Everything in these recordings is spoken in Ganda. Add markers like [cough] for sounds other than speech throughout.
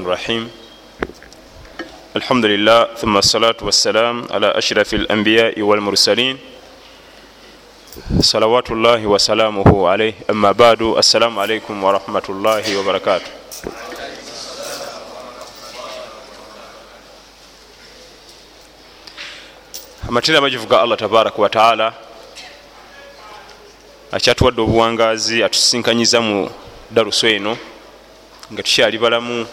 الرحيم الحمد لله ثم الصلاة والسلام على أشرف الأنبياء والمرسلين صلوات الله وسلامه عليه أما بعد السلام عليكم ورحمة الله وبركاته amatera amajivu ga allah tabaraka wataala akyatuwadde obuwangazi atusisinkanyiza mu daruso eno nga tukyali balamu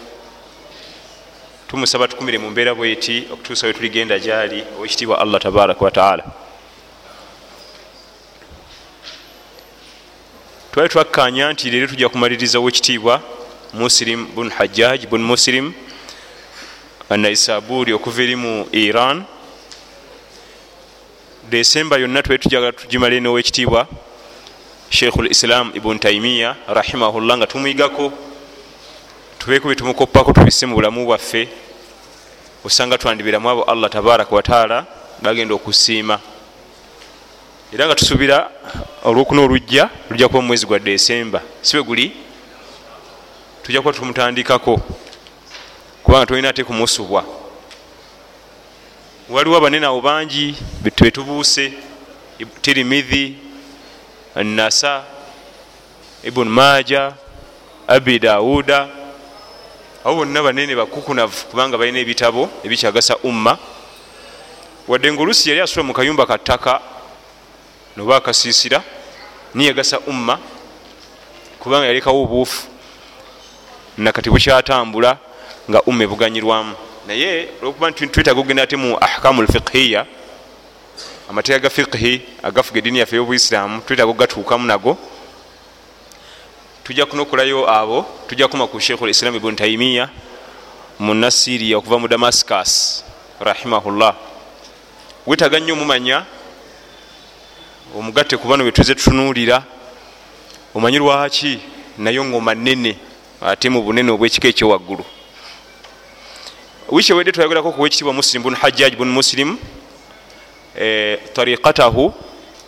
Tumusaba tukumire mu mbeera bweti okutuusa we tuligenda gyali owekitiibwa allah tabaraka wataala twali twakkanya nti leero tujja kumaliriza owekitiibwa muslim bun hajjaj bun muslim naisaburi okuva eri mu iran. Desemba yonna twali tujagala tugimale nowekitiibwa sheikhu lislam ibun taimiya rahimahullah nga tumwigako tubeeko byetumukoppako tubise mu bulamu bwaffe osanga twandibiramu abo allah tabaraka wataala bagenda okusiima. Era nga tusuubira olwokuna olujja lujja kuba mumwezi gwa desemba sibe guli? Tujja kuba tumutandikako kubanga tolina ate kumusubwa waliwo abanene abo bangi betubuuse tirimidhi nasa ibun maja abi dawuda abo bonna banene bakukunavu kubanga balina ebitabo ebikyagasa umma. Wadde nga olusi yali asula mu kayumba kattaka noba akasiisira niyagasa umma kubanga yalekawo obuufu. Nakati bukyatambula nga umma ebuganyirwamu. Naye olwokuba twetaaga okugenda ate mu ahkamu lfiqhiya amateeka ga fiqhi agafuga ediini yaffe y'obuisiramu twetaaga okugatuukamu nago tujja kunokulayo abo tujja kuma ku sheikhu lislam ibun taimiya mu nasiriya okuva mu damascus rahimahullah. Wetaaga nnyo omumanya omugatte ku bano betuze tutunuulira omanyi lwaki naye ngoma nene ate mu bunene obwekika ekyowaggulu wiki ewedde twayogerako ku wekitiibwa muslim bun hajjaj bun muslim e, tariqatahu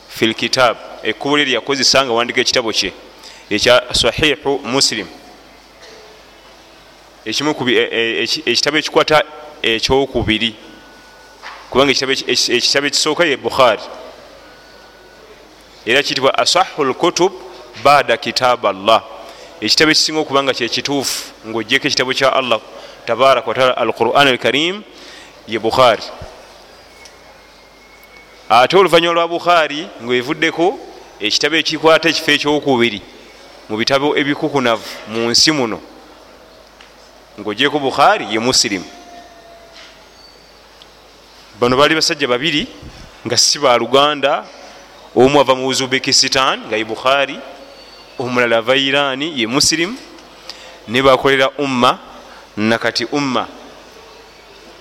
fi lkitab ekkubo lye lyakozesa nga wandika ekitabo kye ekya sahihu muslim. Ekitabo ekikwata ekyokubiri. Kubanga ekitabo ekisooka ye bukhari. Era kiyitibwa asahu lkutub bada kitab allah. Ekitabo ekisinga okubanga kyekituufu ngaogyeko ekitabo kya allah tabaraka wataala alquran alkarim ye bukhari. Ate oluvanyuma lwa bukhari ngaevuddeko ekitabo ekikwata ekifo ekyokubiri mu bitabo ebikukunavu mu nsi muno ngaogyeko bukhari ye musilimu bano baali basajja babiri nga si baluganda omu ava mu uzubekistan nga ye bukhari omulala ava irani ye musilimu ne bakolera umma nakati umma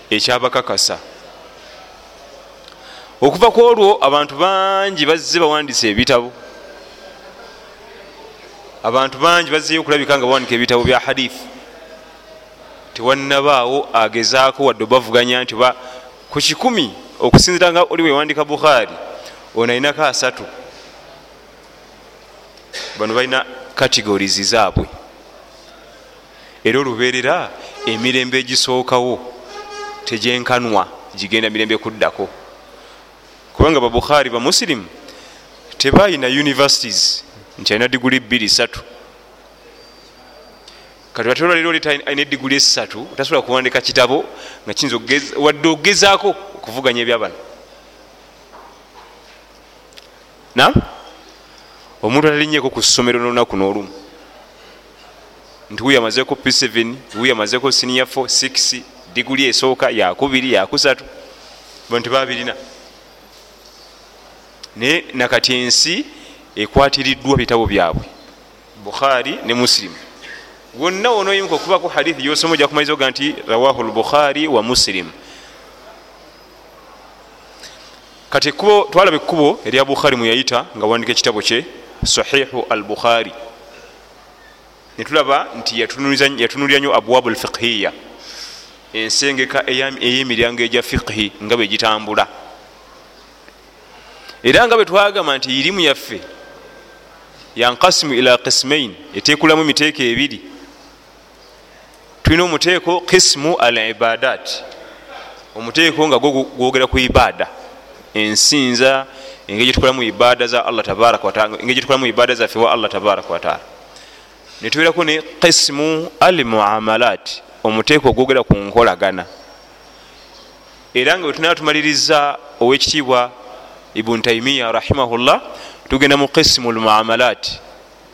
ekyabakakasa. Okuva ku olwo abantu bangi bazze bawandisa ebitabo abantu bangi bazzeyo okulabika nga bawandika ebitabo bya hadithi. Tewannabaawo agezaako wadde obavuganya nti oba ku kikumi okusinzira nga oli wewandika bukhari ono alinako asatu. Bano balina categorizi zaabwe. Era olubeerera emirembe egisookawo tegyenkanwa gigenda mirembe kuddako. Kubanga babukhari bamusilimu tebayina universities nti alina diguli bbiri satu kati ate olwaliro oleta alina ediguli esatu tasobola kuwandika kitabo nga kiyinza wadde ogezaako okuvuganya ebyabano. Nam omuntu atalinyeko ku ssomero nolunaku n'olumu. Nti wuyo amazeko p7 wuyo amazeko sinia 46 diguli esooka yakubiri yakusatu bo ntibabirina naye nakati ensi ekwatiriddwa bitabo byabwe. Bukhari ne musilimu wonna wonoyimuka okubako hadithi yosoma ojja kumaliza oga nti rawahu lbukhari wa musilimu kati ekkubo twalaba ekkubo erya bukhari mweyayita nga wandika ekitabo kye sahihu al bukhari netulaba nti yatunulira nyo abwabu lfiqhiya ensengeka ey'emiryango egya fiqhi nga bwe gitambula. Era nga bwe twagamba nti irimu yaffe yankasimu ila kismain etekulamu emiteeka ebiri. Tulina omuteeko kismu al ibadat omuteeko nga gwogera ku ibada ensinza engeri gyetukolamu ibada za allah tabaraka wataala engeri gyetukolamu ibada zaffe wa allah tabaraka wataala netubeerako ne kismu al muamalat omuteeko ogwogera ku nkolagana. Era nga bwetunaba tumaliriza owekitiibwa ibuni taimiya rahimahullah tugenda mu kismu lmuamalat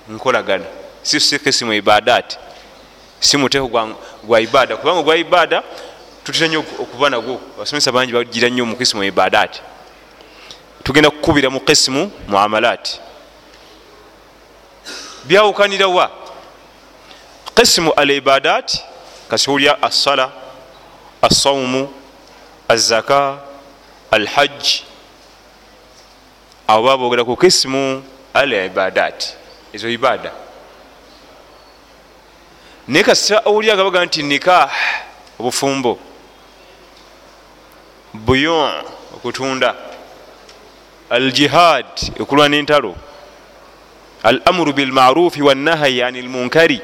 nkolagana. Si si kismu ibadat. Si muteeko gwa ibada. Kubanga gwa ibada tutera nyo okuba nagwo. Abasomesa bangi bagira nnyo mu kismu ibadat. Tugenda kukubira mu kismu muamalat. Byawukanira wa? Kismu al ibadat kasiwulya assala assaumu azaka alhajj abo babogera ku kismu al ibadat ezo ibada naye kasita owuli agabaga nti nikah obufumbo. Buyon okutunda. Aljihad okulwa n'entalo. Al amuru bilmarufi wanahayi ani lmunkari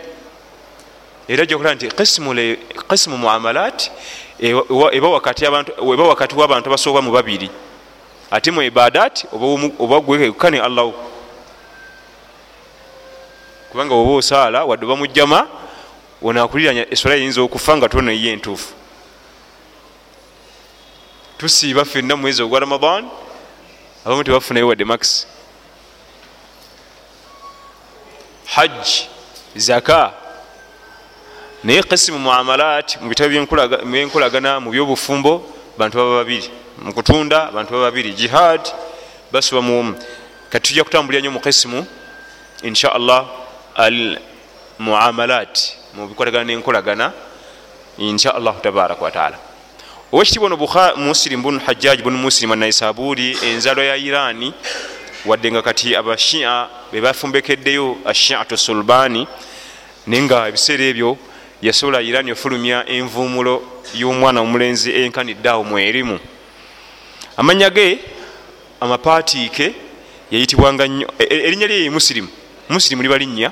era gyokola nti kismu muamalat eba wakati wabantu abasoba mu babiri ate mu ibadat oba gwekane allahu kubanga oba osaala wadde oba mujjama onakuliranya eswala yinza okufa nga tonaye entuufu. Tusiiba fenna mumwezi ogwa ramadan abamu tebafunayo wadde max. Hajj zaka naye kisimu muamalat mu bitabo byenkolagana mu byobufumbo bantu baba babiri mukutunda bantu baba babiri jihad basuba muomu kati tujja kutambulira nyo mu kisimu insha allah al muamalat mu bikolagana nenkolagana insha allahu tabaraka wataala owekitibwa no muslim bun hajjaj bun muslim anaisaburi enzalo ya irani wadde nga kati abashia bebafumbekeddeyo ashiatu sulbani naye nga ebiseera ebyo yasobola irani ofulumya envumulo y'omwana omulenzi enkaniddeawo mwerimu amanya ge amapatiike yayitibwanga nnyo erinnya lye ye musirimu musirimu liba linnya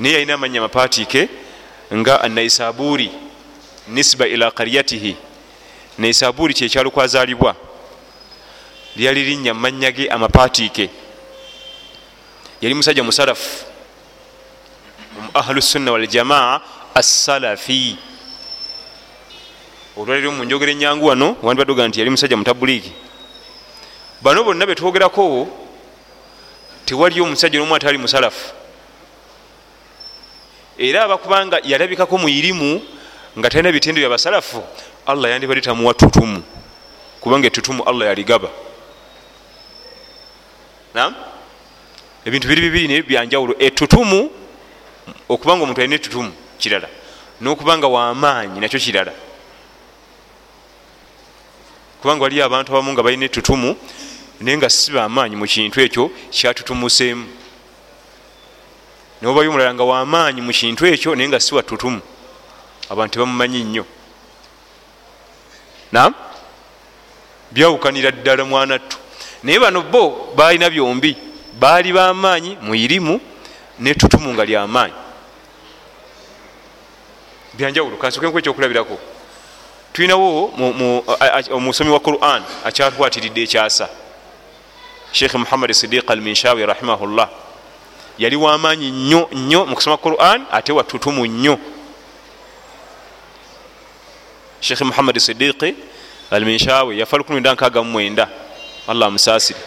naye yalina amanya amapatiike nga anaisaburi nisba ila karyatihi naisaburi kyekyalo kwazaalibwa lyali linnya mumanya ge amapatiike yali musajja musalafu ahlu sunna waljamaa assalafi olwaliro mu njogera enyangu wano wandibaddoga nti yali musajja mutabuliki bano bonna betwogerako tewali omusajja nomu atali musalafu. Era abakubanga yalabikako mu irimu nga talina bitendo byabasalafu allah yandibadde tamuwa tutumu kubanga etutumu allah yaligaba. Nam ebintu biri bibiri naye byanjawulo etutumu okubanga omuntu alina etutumu kirala nokubanga wamaanyi nakyo kirala kubanga waliyo abantu abamu nga balina etutumu naye nga si bamaanyi mu kintu ekyo kyatutumuseemu nobayo omulala nga wamaanyi mu kintu ekyo naye nga si watutumu abantu tebamumanyi nnyo. Nam byawukanira ddala mwanattu. Naye bano bo balina byombi. Baali bamaanyi mu irimu netutumu nga lyamaanyi byanjawulo kansokenku ekyokulabirako tulinawo omusomi wa quran akyatwatiridde ekyasa. Sheikh muhammad sidiq al minshawi rahimahullah yali wamaanyi nnyo nnyo mu kusoma quran ate watutumu nnyo. Sheikh muhammad sidiqi al minshawi yafa 1969 allah amusaasire.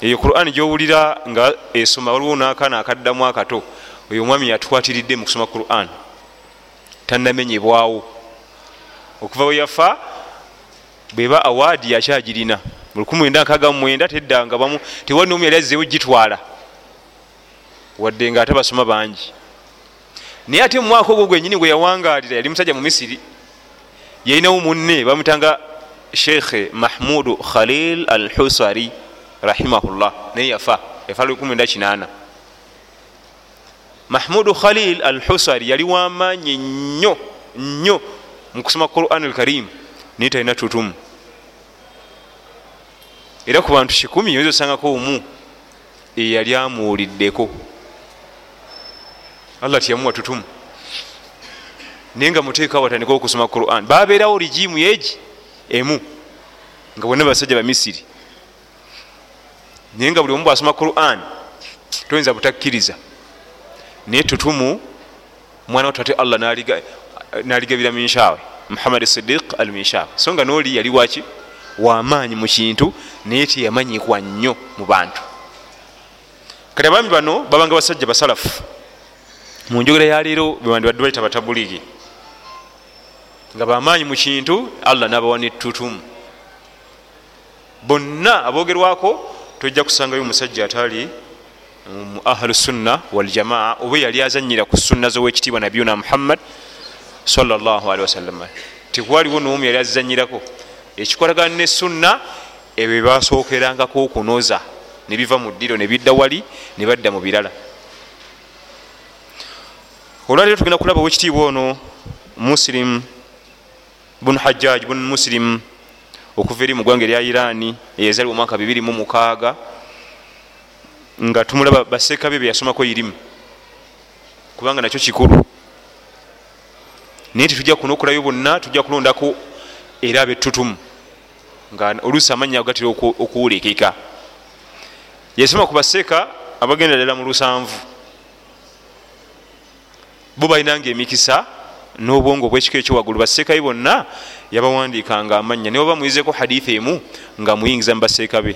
Eyo quran gyowulira nga esoma waliwo nakana akaddamu akato oyo omwami yatwatiridde mu kusoma quran. Tanamenyebwawo okuva we yafa bweba awaadi yakyagirina 1969 teddanga bamu tewali nomu yali azzeewo gitwala. Wadde nga ate basoma bangi. Naye ate mumwaka ogwo gwenyini gwe yawangalira yali musajja mu misiri yalinawo munne bamutanga sheikhe mahmudu khalil al husari rahimahullah naye yafa yafa 18 mahmudu khalil al husari yali wamaanyi nnyo nnyo mu kusoma quran al karim naye talina tutumu. Era ku bantu kikumi oyinza osangako omu eyali amuwuliddeko. Allah tiyamuwa tutumu. Naye nga muteekawo batandika okusoma quran. Babeerawo rigimu yegi emu nga bonna basajja bamisiri naye nga buli omu bwasoma quran toyinza butakkiriza. Naye tutumu mwana watate allah naligabira minshawe. Muhammad sidiq al minshawe so nga noli yali waki wamaanyi mu kintu naye teyamanyikwa nnyo mu bantu. Kati abaami bano babanga basajja basalafu. Mu njogera yaleero bewandibadde baita batabuligi. Nga bamaanyi mu kintu allah nabawa netutumu bonna abogerwako tojja kusangayo omusajja ataali mu ahlu sunna waljamaa oba yali azanyira ku sunna zowekitiibwa nabiyuna muhammad salllahalihi wasallama tewaliwo noomu yali azizanyirako. Ekikolagana ne sunna ebyo bebasookerangako okunoza nebiva mu ddiro nebidda wali ne badda mu birala. Olwaliro tugenda kulaba owekitiibwa ono muslim bun hajjaj bun muslim okuva eri mu ggwanga erya irani eyazaliwa omwaka 26 nga tumulaba baseeka be beyasomako irimu. Kubanga nakyo kikulu naye tetujja kuno okulayo bonna tujja kulondako era abetutumu nga oluusi amanya gatera okuwulekeka yasoma ku baseeka abagenda ddala mu lusanvu. Bo balinanga emikisa n'obwongo bwekiko ekyowaggulu baseekabe bonna yabawandiikanga amanya naye oba muyizeko haditha emu nga muyingiza mu baseeka be.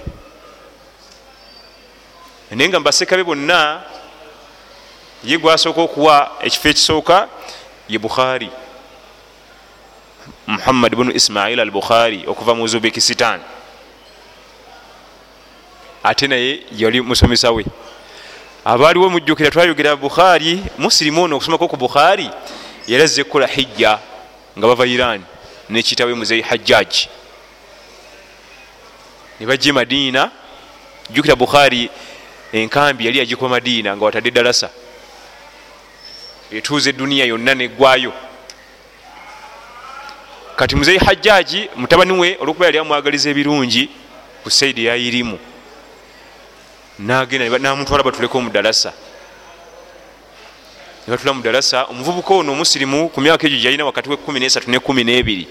Naye nga mubaseeka be bonna ye gwasooka okuwa ekifo ekisooka ye bukhari muhammad bunu ismail al bukhari okuva mu uzbekistan ate naye yali musomesa we. Abaaliwo mujjukira twayogera bukhari musirimu ono okusomako ku bukhari yali azze kukola hijja nga bava iran nekitawe muzei hajjaji ne bajja madiina jjukira bukhari enkambi yali yagikuba madiina nga watadde dalasa etuuza eduniya yonna neggwayo kati muzei hajjaji mutabani we olwokuba yali amwagaliza ebirungi ku saidi yayirimu nagenda namutwala batuleko omudalasa nebatula mudalasa omuvubuka ono omusirimu ku myaka egyo gyalina wakati we 13 ne 12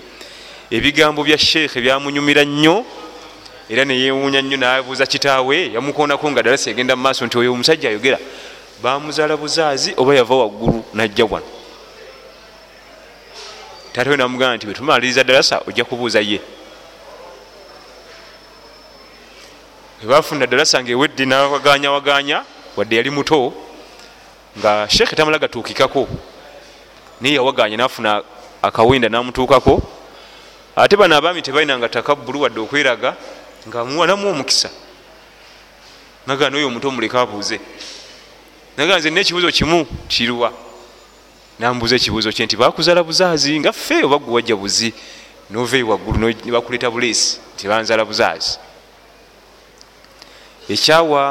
ebigambo bya sheekhe byamunyumira nnyo era neyewuunya nnyo nabuuza kitaawe yamukonako nga dalasa egenda mu maaso nti oyo omusajja ayogera bamuzaala buzaazi oba yava waggulu najja wano taatawe namugamba nti bwetumaliriza dalasa ojja kubuuza ye. Webafuna dalasa nga ewedde nawaganya waganya wadde yali muto nga sheekhe tamala gatuukikako naye yawaganya nafuna akawenda namutuukako. Ate bano abaami tebalinanga takabbulu wadde okweraga nga namu omukisa. Naga noyo omuto muleke abuuze. Naga nze nekibuuzo kimu kiruwa nambuuza ekibuuzo kye nti bakuzala buzaazi nga ffe oba gwe wajja buzi noveeyi waggulu nebakuleeta buleesi nti banzala buzaazi. Ekyawa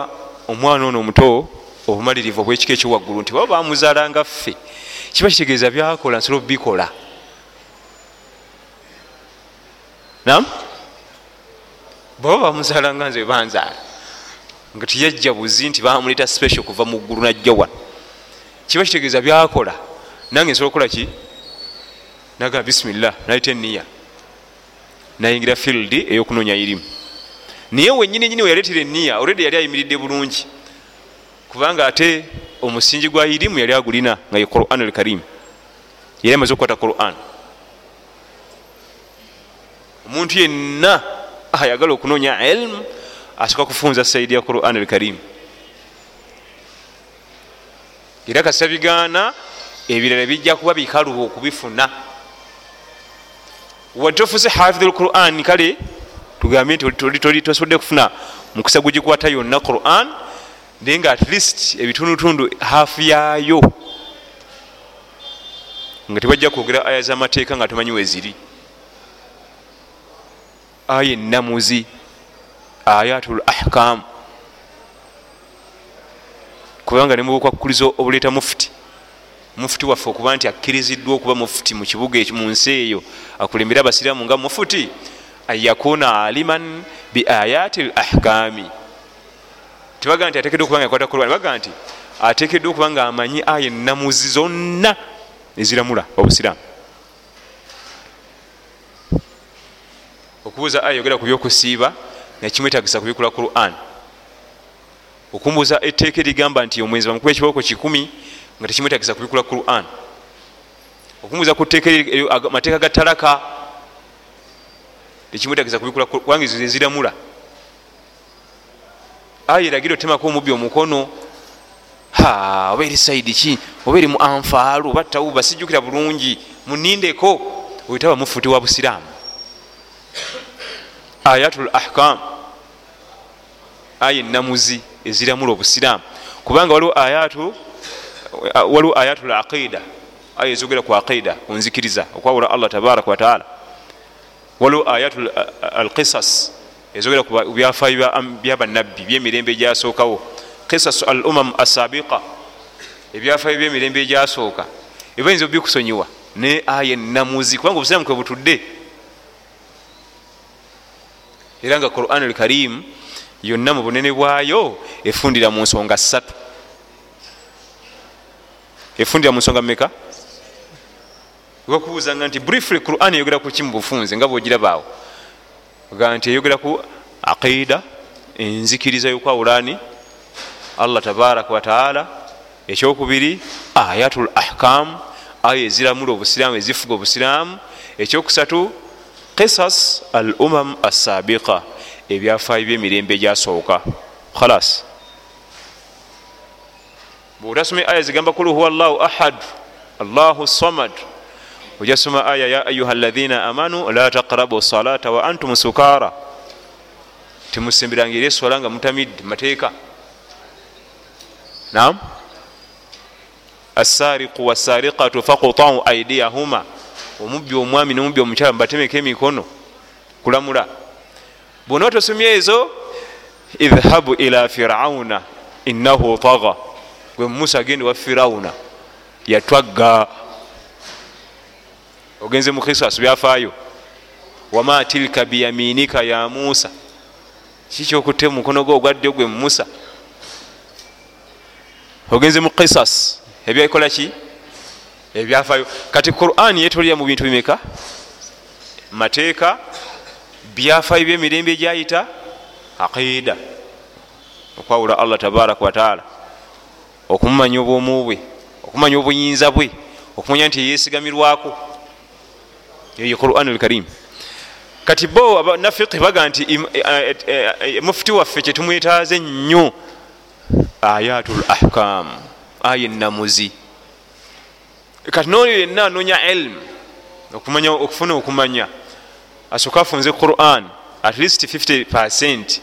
omwana ono omuto obumalirivu obwekika ekyowaggulu nti baba bamuzaala nga ffe. Kiba kitegeeza byakola nsobola obikola nam baba bamuzaala nga nze banzaala. Nga tiyajja buzi nti bamuleeta special kuva mu ggulu najja wano kiba kitegeeza byakola nange nsobola okukola ki? Nagaa bisimillah naleta eniya nayingira field eyokunoonya irimu. Naye wenyini nyini weyaleetera eniya olredi yali ayimiridde bulungi. Kubanga ate omusingi gwa irimu yali agulina nga ye quran al karim. Yali amaze okukwata quran. Omuntu yenna ayagala okunoonya ilmu asoka kufunza saidi ya quran al karim. Era kasita bigaana ebirala bijja kuba bikaluba okubifuna. Wadde tofuuse hafidh al quran? Kale tugambe nti tosobodde kufuna mukisa gugikwata yonna quran naye nga at least ebitundutundu hafu yaayo. Nga tebajja kwogera aya zamateeka nga tomanyi weziri aya enamuzi ayatul ahkam. Kubanga nemubukwakuliza obuleeta mufuti mufuti waffe okuba nti akkiriziddwa okuba mufuti mu kibuga ekyo mu nsi eyo akulembere abasiraamu nga mufuti an yakuuna aliman bi ayati l ahkami tebaga nti atekeddwa okuba nga akwata korani baga nti atekeddwa okuba nga amanyi aya ennamuzi zonna eziramula obusiraamu. Okubuuza aya yogera ku byokusiiba nekimwetagisa kubikula quran. Okumbuuza etteeka erigamba nti omwenzi bamukube ekibooko kikumi nga tekimwetagisa kubikula quran. Okumbuuza ku mateeka ga talaka tekimwetagisa kubikula kubanga ezo zeziramula aya eragira otemako omubbi omukono. Oba eri saidi ki? Oba eri mu anfaalu? Oba tawuba sijjukira bulungi? Munindeko oyitaba mufuti wa busiraamu. Ayatul ahkam. Aya enamuzi eziramula obusiraamu. Kubanga waliwo ayatu waliwo ayatul aqida aya ezogera ku aqida kunzikiriza okwawula allah tabaraka wataala waliwo ayatul alqisas ezogera ku byafaayo byabanabbi byemirembe egyasookawo qisas al umam asabiqa ebyafaayo byemirembe egyasooka ebayinza obikusonyiwa ne aya enamuzi kubanga obusiraamu kwe butudde era nga quran al karim yonna mu bunene bwayo efundira mu nsonga ssatu efundira mu nsonga mumeka wakubuuzanga nti briefly quran eyogera ku ki mu bufunze nga bwogirabaawo ga nti eyogera ku aqida enzikiriza yokwawulani allah tabaraka wataala ekyokubiri ayatul ahkam aya eziramula obusiraamu ezifuga obusiraamu ekyokusatu qisas al umam assabiqa ebyafaayo byemirembe egyasooka. Khalas bwotasoma aya zigamba kul huwa llahu ahad allahu samad. Ojasoma aya ya ayuha lahina amanu la taqrabu salata wa antum sukara. Timusimbiranga eri eswala nga mutamidde mateeka. Nam assariqu wassariqatu fakutau aidiyahuma omubbi omwami nomubbi omukyala mubatemeko emikono kulamula. Bwona tosomye ezo idhabu ila firauna innahu taga gwe musa agende wa firawuna yatwagga ogenze mu kisas byafaayo. Wama tilka biyaminika ya musa? Kikyokutte mumukono gwe ogwaddyo gwe musa? Ogenze mu kisas ebyakola ki? Ebyafaayo. Kati quran yetolera mu bintu bimeka? Mateeka byafaayo byemirembe egyayita aqida okwawula allah tabaraka wataala okumumanya obwomu bwe okumanya obuyinza bwe okumanya nti yeyesigamirwako eyo quran alkarim kati bo nafiqi baga nti mufuti waffe kyetumwetaaze ennyo ayatul ahkam aya enamuzi kati noyo yenna anonya okumanya okufuna okumanya asooka afunze quran at least 50 percent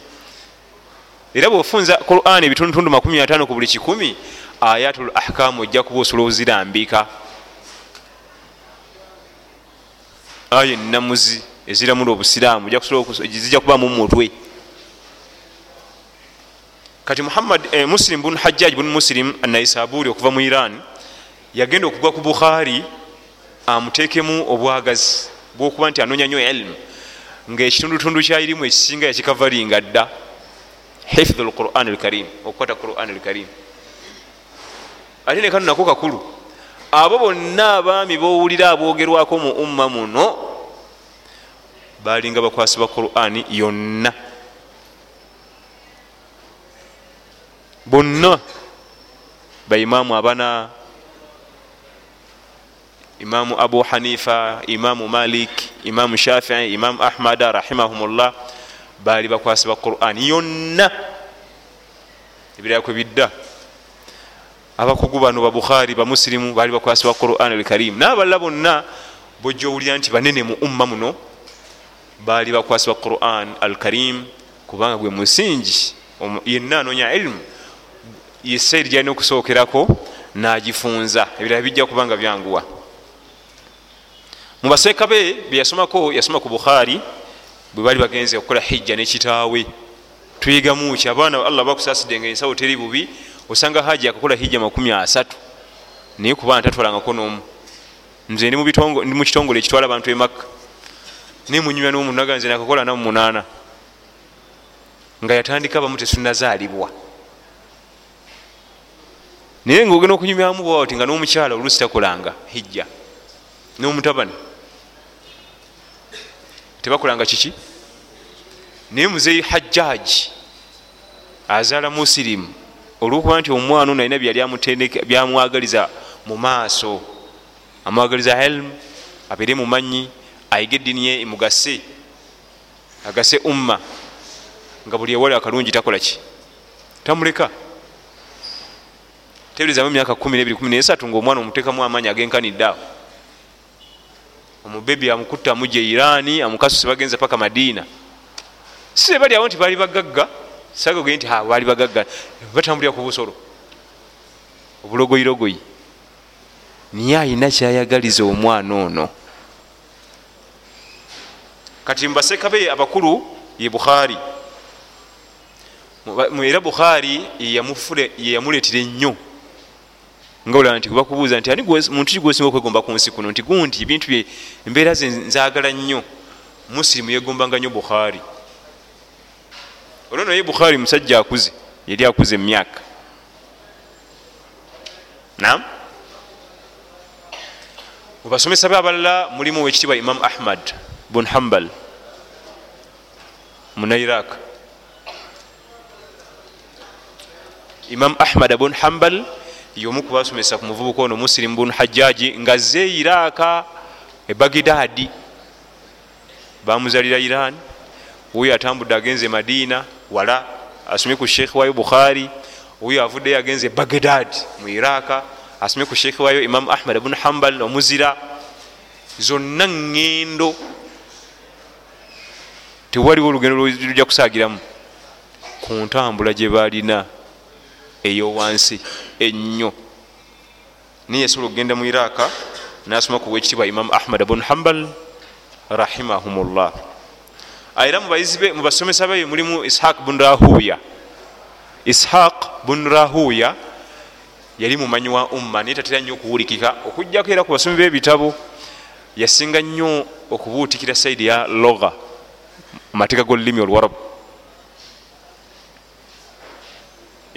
era bwofunza quran ebitundutundu 55 ku buli kikumi ayatul ahkamu ojja kuba osobola ozirambika aya enamuzi eziramula obusiraamu zijja kubamu mumutwe kati muhammad eh, muslim bun hajjaj bun muslim anaisaburi okuva mu iran yagenda okugwa ku bukhari amuteekemu obwagazi bwokuba nti anonya nyo ilmu ngaekitundutundu kyairimu ekisinga yakikavalinga dda hifdhu lquran lkarim okukwata quran lkarim ate nekano nako kakulu. Abo bonna abaami bowulira abogerwako mu umma muno balinga bakwasi ba qurani yonna. Bonna baimaamu abana imamu abu hanifa imamu malik imamu shafii imamu ahmada rahimahumullah baali bakwasi ba qurani yonna ebirala kwe bidda. Abakugu bano babukhari bamusirimu baali bakwasi ba quran alkarim nabalala bonna bojja owulira nti banene mu umma muno baali bakwasi ba quran alkarim kubanga gwe musingi yenna anonya ilimu yesairi gyalina okusookerako nagifunza. Ebirala bijja kubanga byanguwa. Mubaseeka be byeyasomako yasoma ku bukhari bwe bali bagenze okukola hijja nekitaawe tuyigamuki abaana allah bakusaasidde nga ensawo teri bubi osanga haji akakola hijja makumi asatu. Naye kubaana tatwalangako nomu. Nze ndi mu kitongole ekitwala abantu emakka naye munyumya nomunaga nze nakakola namu munaana. Nga yatandika bamu tesunazaalibwa. Naye nga ogenda okunyumyamu bwawati nga n'omukyala olusi takolanga hijja n'omutabani tebakolanga kiki? Naye muzeyi hajjaji azaala musirimu olwokuba nti omwana ono alina byamwagaliza mu maaso. Amwagaliza ilmu abeere mumanyi ayiga eddiini ye mugase agase umma. Nga buli ewali akalungi takolaki tamuleka. Teberezamu emyaka 12 ngaomwana omuteekamu amaanyi agenkanidde awo omubebi amukutta amugye irani amukasuse bagenza paka madiina. Si bali awo nti bali bagagga sagage nti bali bagagga. Batambulira ku busolo. Obulogoyirogoyi niye ayina kyayagaliza omwana ono. Kati mubasekabe abakulu ye bukhari era bukhari yeyamuleetera ennyo nga olaba nti bakubuuza nti ani muntu ki gwosinga okwegomba ku nsi kuno? Nti gundi ebintu bye embeera ze nzagala nnyo. Musirimu yegombanga nnyo bukhari olwo naye bukhari musajja akuze yali akuze emyaka. Nam mubasomesa be abalala mulimu owekitiibwa imam ahmad bun hambal munairak imam ahmad bun hambal yomu kubasomesa ku muvubuka ono musilimu bun hajjaji nga ze iraka e bagidadi bamuzalira iran oyo atambudde agenze madiina wala asomye ku sheikh wayo bukhari oyo avuddeyo agenze bagdad mu iraka asomye ku sheikh wayo imam ahmad bun hambal omuzira. Zonna ŋŋendo tewaliwo olugendo lujja kusaagiramu ku ntambula gye balina eyowansi ennyo. Naye yasobola okugenda mu iraka nasoma ku wekitibwa imam ahmad bun hambal rahimahumullah. Era mubasomesa be mulimu ishaq bun rahuya. Ishaq bun rahuya yali mumanyi wa umma naye tatera nnyo okuwulikika. Okugjako era ku basomi b'ebitabo yasinga nnyo okubuutikira saidi ya logha amateeka g'olulimi olwarabu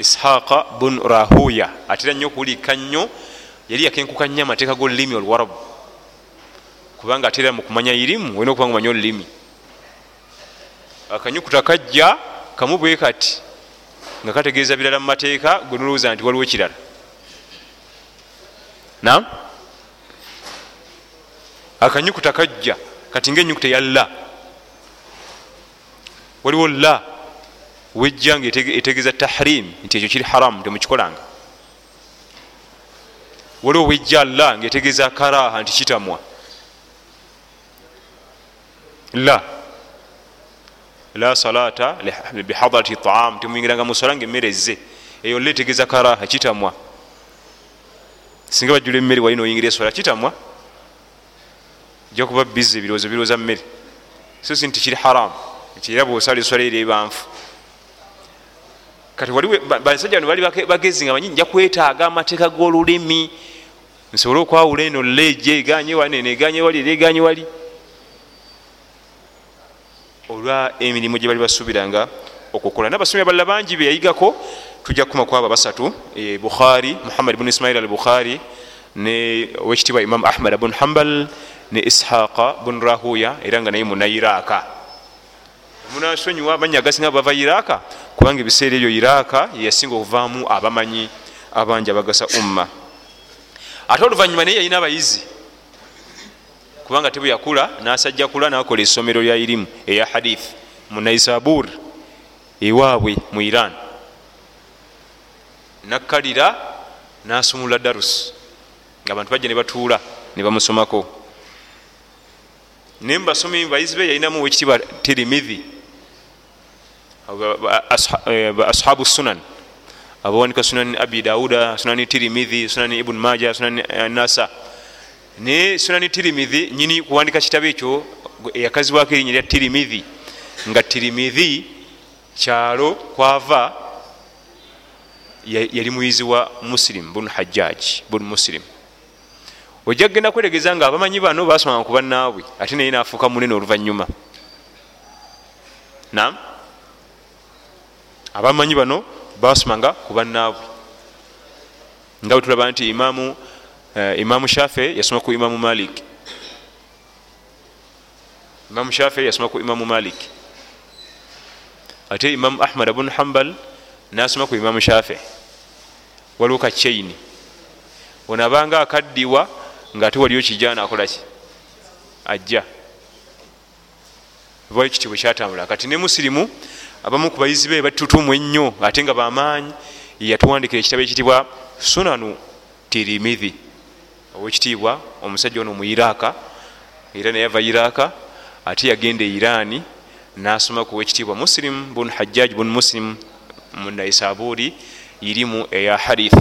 ishaqa bun rahuya. Atera nnyo okuwulika nnyo yali yakenkuka nnyo amateeka g'olulimi olwarabu kubanga atera mu kumanya irimu olina okuba nga omanya olulimi. Akanyukuta kajja kamu bwe kati nga kategeeza birala mu mateeka gwe nolowooza nti waliwo ekirala. Nam akanyukuta kajja kati ngaenyukuta eya la. Waliwo la wejja nga etegeeza tahrim nti ekyo kiri haramu temukikolanga waliwo wejja la nga etegeeza karaha nti kitamwa. La. La salata bihadarati taam temuyingiranga musola nga emmere ezze. Eyo la etegeeza karaha kitamwa. Singa bajjula emmere wali noyingira esola kitamwa. Ojja kuba bizi ebirowoozo birowooza mmere. So si nti kiri haramu nti era bwosala eswala eri ebanfu kati wali basajja bano bali bagezi nga banyini nja kwetaaga amateeka g'olulimi. Nsobole okwawula eno leje eganye wali neno eganye wali era eganye wali. Olwa emirimu gye bali basuubiranga okukola. Nabasomi abalala bangi beyayigako tujja kukuma kwabo basatu e bukhari muhammad bun ismail al bukhari ne wekitibwa imam ahmad bun hambal ne ishaqa bun rahuya era nga naye munairaka munasonyiwa amanya agasinga bava iraka? Kubanga ebiseera ebyo iraka yeyasinga okuvaamu abamanyi abangi abagasa umma. Ate oluvanyuma naye yalina abayizi. Kubanga tebwe yakula nasajja kula nakola essomero lya irimu eya hadith munaisabur ewaabwe mu iran. Nakkalira nasumula darus. Nga abantu bajja ne batuula ne bamusomako. Naye mubasomi bayizi be yalinamu wekitibwa tirimidhi ashabu sunan. Abawanika sunani abi dauda sunani tirimidhi sunani ibun maja sunani nasa. Naye sunani tirimidhi nyini kuwandika kitabo ekyo eyakazibwako erinnya lya tirimidhi nga tirimidhi kyalo kwava yali muyizi wa muslim bun hajjaj bun muslim. Ojja kgenda kwetegeeza nga abamanyi bano basomanga ku bannaabwe ate naye nafuuka munene oluvanyuma nam abamanyi bano basomanga ku bannaabwe. Nga bwe tulaba nti imamu uh, imamu shafe yasoma ku imamu malik. Imamu shafe yasoma ku imamu malik. Ate imamu ahmad bun hambal nasoma ku imamu shafi waliwo kachaini ono abanga akaddiwa ngaate waliyo kijana akolaki ajja. Bwali ekitiibwa kyatambula. Kati ne musirimu abamu ku bayizi be batutumu ennyo ate nga bamaanyi yatuwandikira ekitabo ekitibwa sunanu tirimidhi owekitiibwa omusajja ono mu iraka era naye ava iraka ate yagenda e irani nasoma ku wekitiibwa muslim bun hajjaj bun muslim munaisaburi irimu eya harith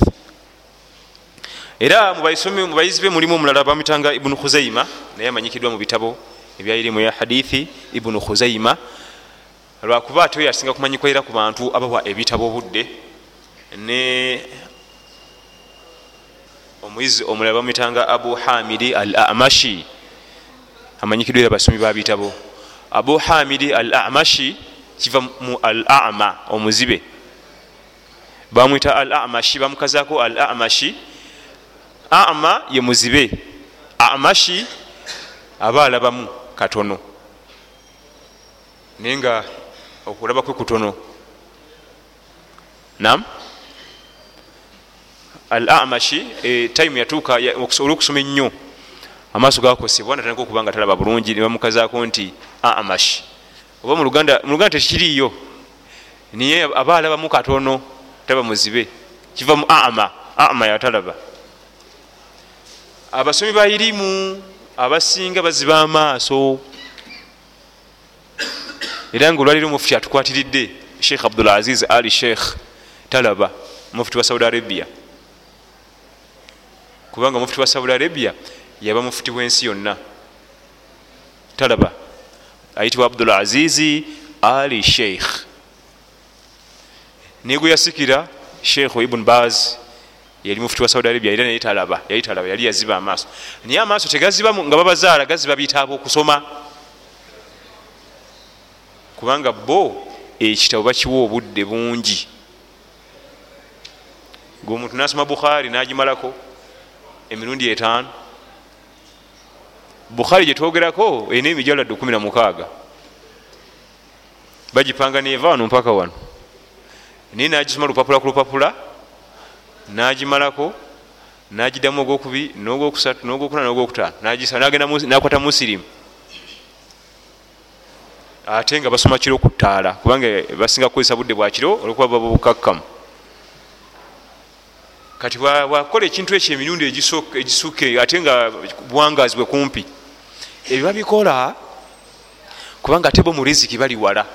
era mubayizi be mulimu omulala bamitanga ibunu khuzaima naye amanyikiddwa mu bitabo ebya irimu eya hadithi ibunu khuzaima lwakuba ate oyo asinga kumanyikwa era ku bantu abawa ebitabo obudde ne omuyizi omulala bamitanga abu hamidi al amashi amanyikiddwa era basomi ba bitabo. Abu hamidi al amashi kiva mu al ama omuzibe. Bamwita al amashi bamukazako al amashi ama ye muzibe. Amashi aba alabamu katono. Naye nga okulaba kwe kutono. Nam al amashi e, time yatuuka olwokusoma ennyo. Amaaso gakosebwa natandika okuba nga talaba bulungi nebamukazako nti amashi. Oba muluganda tekiriiyo. Niye aba alabamu katono taba muzibe. Kiva mu ama ama yatalaba. Abasomi bairimu abasinga baziba amaaso era nga olwaliro mufuti atukwatiridde sheikh abdulaziz ali sheikh talaba mufuti wa saudi arabia. Kubanga mufuti wa saudi arabia yaba mufuti wensi yonna. Talaba ayitibwa abdulazizi ali sheikh. Negwe yasikira sheikh ibn baz yali mufuti wa saudi arabia era naye talaba yali talaba yali yaziba amaaso. Naye amaaso tegaziba nga babazaala gaziba bitabo okusoma kubanga bo ekitabo bakiwa obudde bungi. Gwe omuntu nasoma bukhari nagimalako emirundi etaano. Bukhari gyetwogerako erina emijaladde 16 bagipanga neva wano mpaka wano. Naye nagisoma lupapula ku lupapula nagimalako nagiddamu ogwokubi nogwokusatu nogwokuna nogwokutaano. Nakwata musirimu ate nga basoma kiro ku ttaala kubanga basinga kukozesa budde bwakiro olwokuba baba bukakkamu kati wakola ekintu ekyo emirundi egisuka ate nga buwangazi bwe kumpi. Ebyo babikola kubanga ate bo mu riziki bali wala.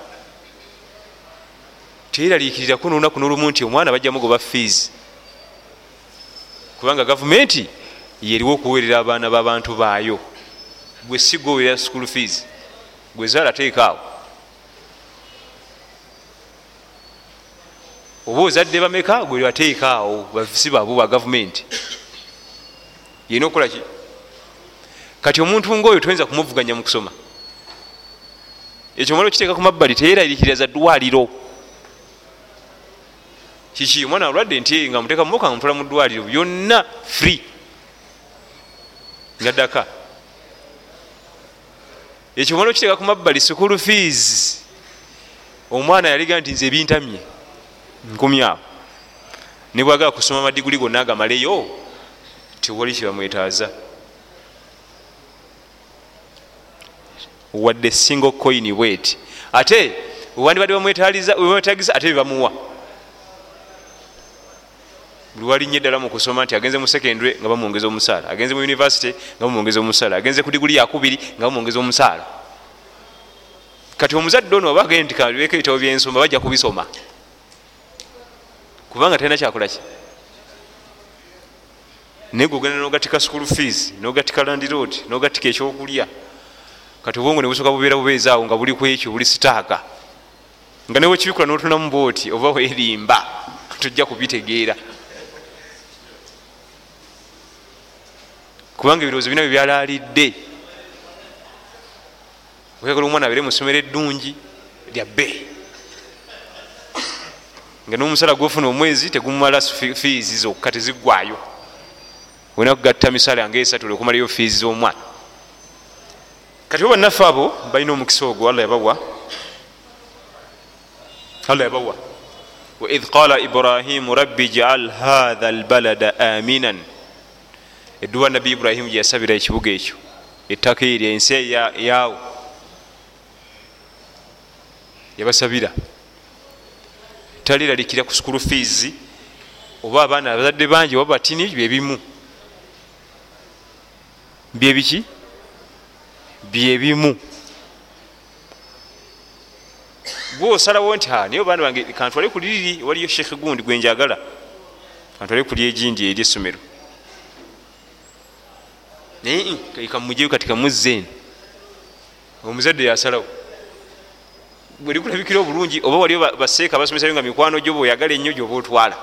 Teyeraliikirirako nolunaku nolumu nti omwana bajjamu goba fees. Kubanga gavumenti yeriwo okuwerera abaana b'abantu baayo. Gwe si gweowerera school fees gwezaala teekaawo oba ozadde bameka? Gwe ateekaawo si baabo ba gavumenti. Yina okukolaki kati omuntu ngaoyo toyinza kumuvuganya mu kusoma. Ekyo omala okiteeka ku mabbali teyeraliikiriza ddwaliro. Kiki? Omwana alwadde nti nga muteeka mumoka nga mutwala mu ddwaliro byonna free. Ngaddaka ekyo omala okiteeka ku mabbali school fees. Omwana yaliga nti nze ebintamye nkumyawo ne bwagala kusoma amadiguli gonna agamaleyo tewali kyebamwetaaza wadde single coin bweti. Ate wandibadde bamwetagiza ate bebamuwa buli walinnya eddala mu kusoma nti agenze mu secondary nga bamwongeza omusaala agenze mu university nga bamwongeza omusaala agenze ku diguli yakubiri nga bamwongeza omusaala. Kati omuzadde ono oba agende nti kalibeko ebitabo byensoma bajja kubisoma. Kubanga talina kyakolaki naye gwe ogenda nogatika school fees nogatika land road nogatika ekyokulya. Kati obwongo nebusooka bubeera bubeezaawo nga buli ku ekyo buli sitaaka. Nga newe kibikula notunamu booti oba werimba [laughs] tojja kubitegeera kubanga ebirowoozo bina byebyalaalidde oyagala omwana abere musomero eddungi lya bbe nga nomusala gwofuna omwezi tegumumala fiizi zokka teziggwayo olina kugatta misala nga esatu olwokumalayo fiizi z'omwana. Kati bo bannaffe abo balina omukisa ogwo alla yabawa. Allah yabawa. Waidh qala ibrahimu rabbi jaal hatha albalada aminan edduwa nabbi ibrahimu gyeyasabira ekibuga ekyo. Ettaka eryo ensi yaawo yabasabira. Taliralikira ku sukulu fees. Oba abaana abazadde bangi oba batini byebimu byebiki byebimu gwosalawo nti naye obaana bange kantwale ku liriri waliyo sheekh gundi gwenjagala kantwale kuli egindi eri essomero naye kamujeyo kati kamuzzeeni omuzadde yasalawo. Bweri kulabikira obulungi oba waliyo baseeka basomesayo nga mikwano gyo bweoyagala ennyo gyoba otwala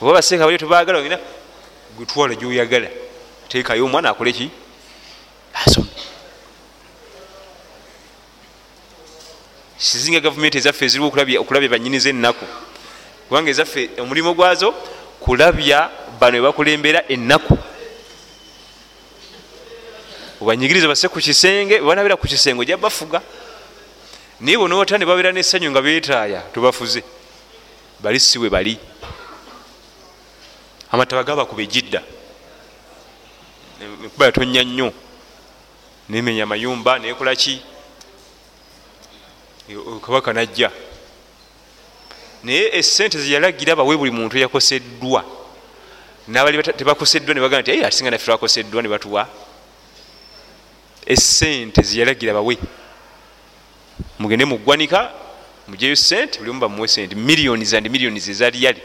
oba baseeka waliyo tebagala ogenda gwetwala gyoyagala teekayo omwana akole ki? Asome. Sizinga gavumenti ezaffe eziriwo okulabya banyiniza ennaku kubanga ezaffe omulimu gwazo kulabya bano webakulembera ennaku obanyigiriza basse ku kisenge webanabera ku kisenge ojja bafuga. Naye bonaota ne babeera nessanyu nga beetaaya tubafuze. Bali siwe bali. Amataba gabakuba ejidda enkuba yatonya nnyo. Nemenya amayumba nekolaki kabaka najja. Naye esente zeyalagira bawe buli muntu yakoseddwa nabali tebakoseddwa nebagaa nti asinga naffe twakoseddwa nebatuwa esente zeyalagira bawe. Mugende mugwanika mujeyo sente buli omu bamuwe sente miliyoni zandi miliyoni zezaliyali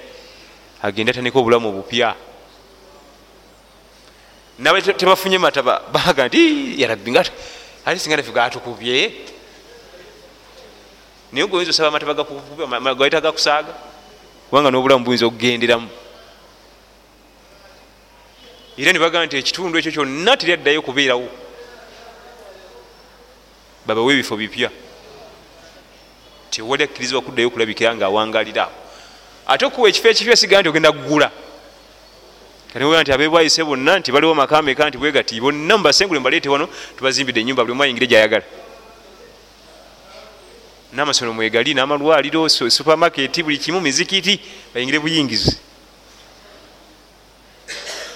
agende atandika obulamu obupya. Naba tebafunye mataba baga nti yarabbi nga ali singa naffe gatukubye naye goyinza osaba amataba gayita gakusaaga kubanga n'obulamu buyinza okugenderamu. Era nebaga nti ekitundu ekyo kyonna teryaddayo kubeerawo babawe ebifo bipya. Tewali akkirizibwa kuddayo okulabikira nga awangalira. Awo ate okuwa ekifo ekipya sigaa nti ogenda kugula. Kaniwera nti abebwayise bonna nti baliwo makameka nti bwegati bonna mubasengule mubaleete wano tubazimbidde enyumba buli omu ayingire gyayagala namasomero mwegali namalwaliro supermaketi buli kimu mizikiti bayingire buyingizi.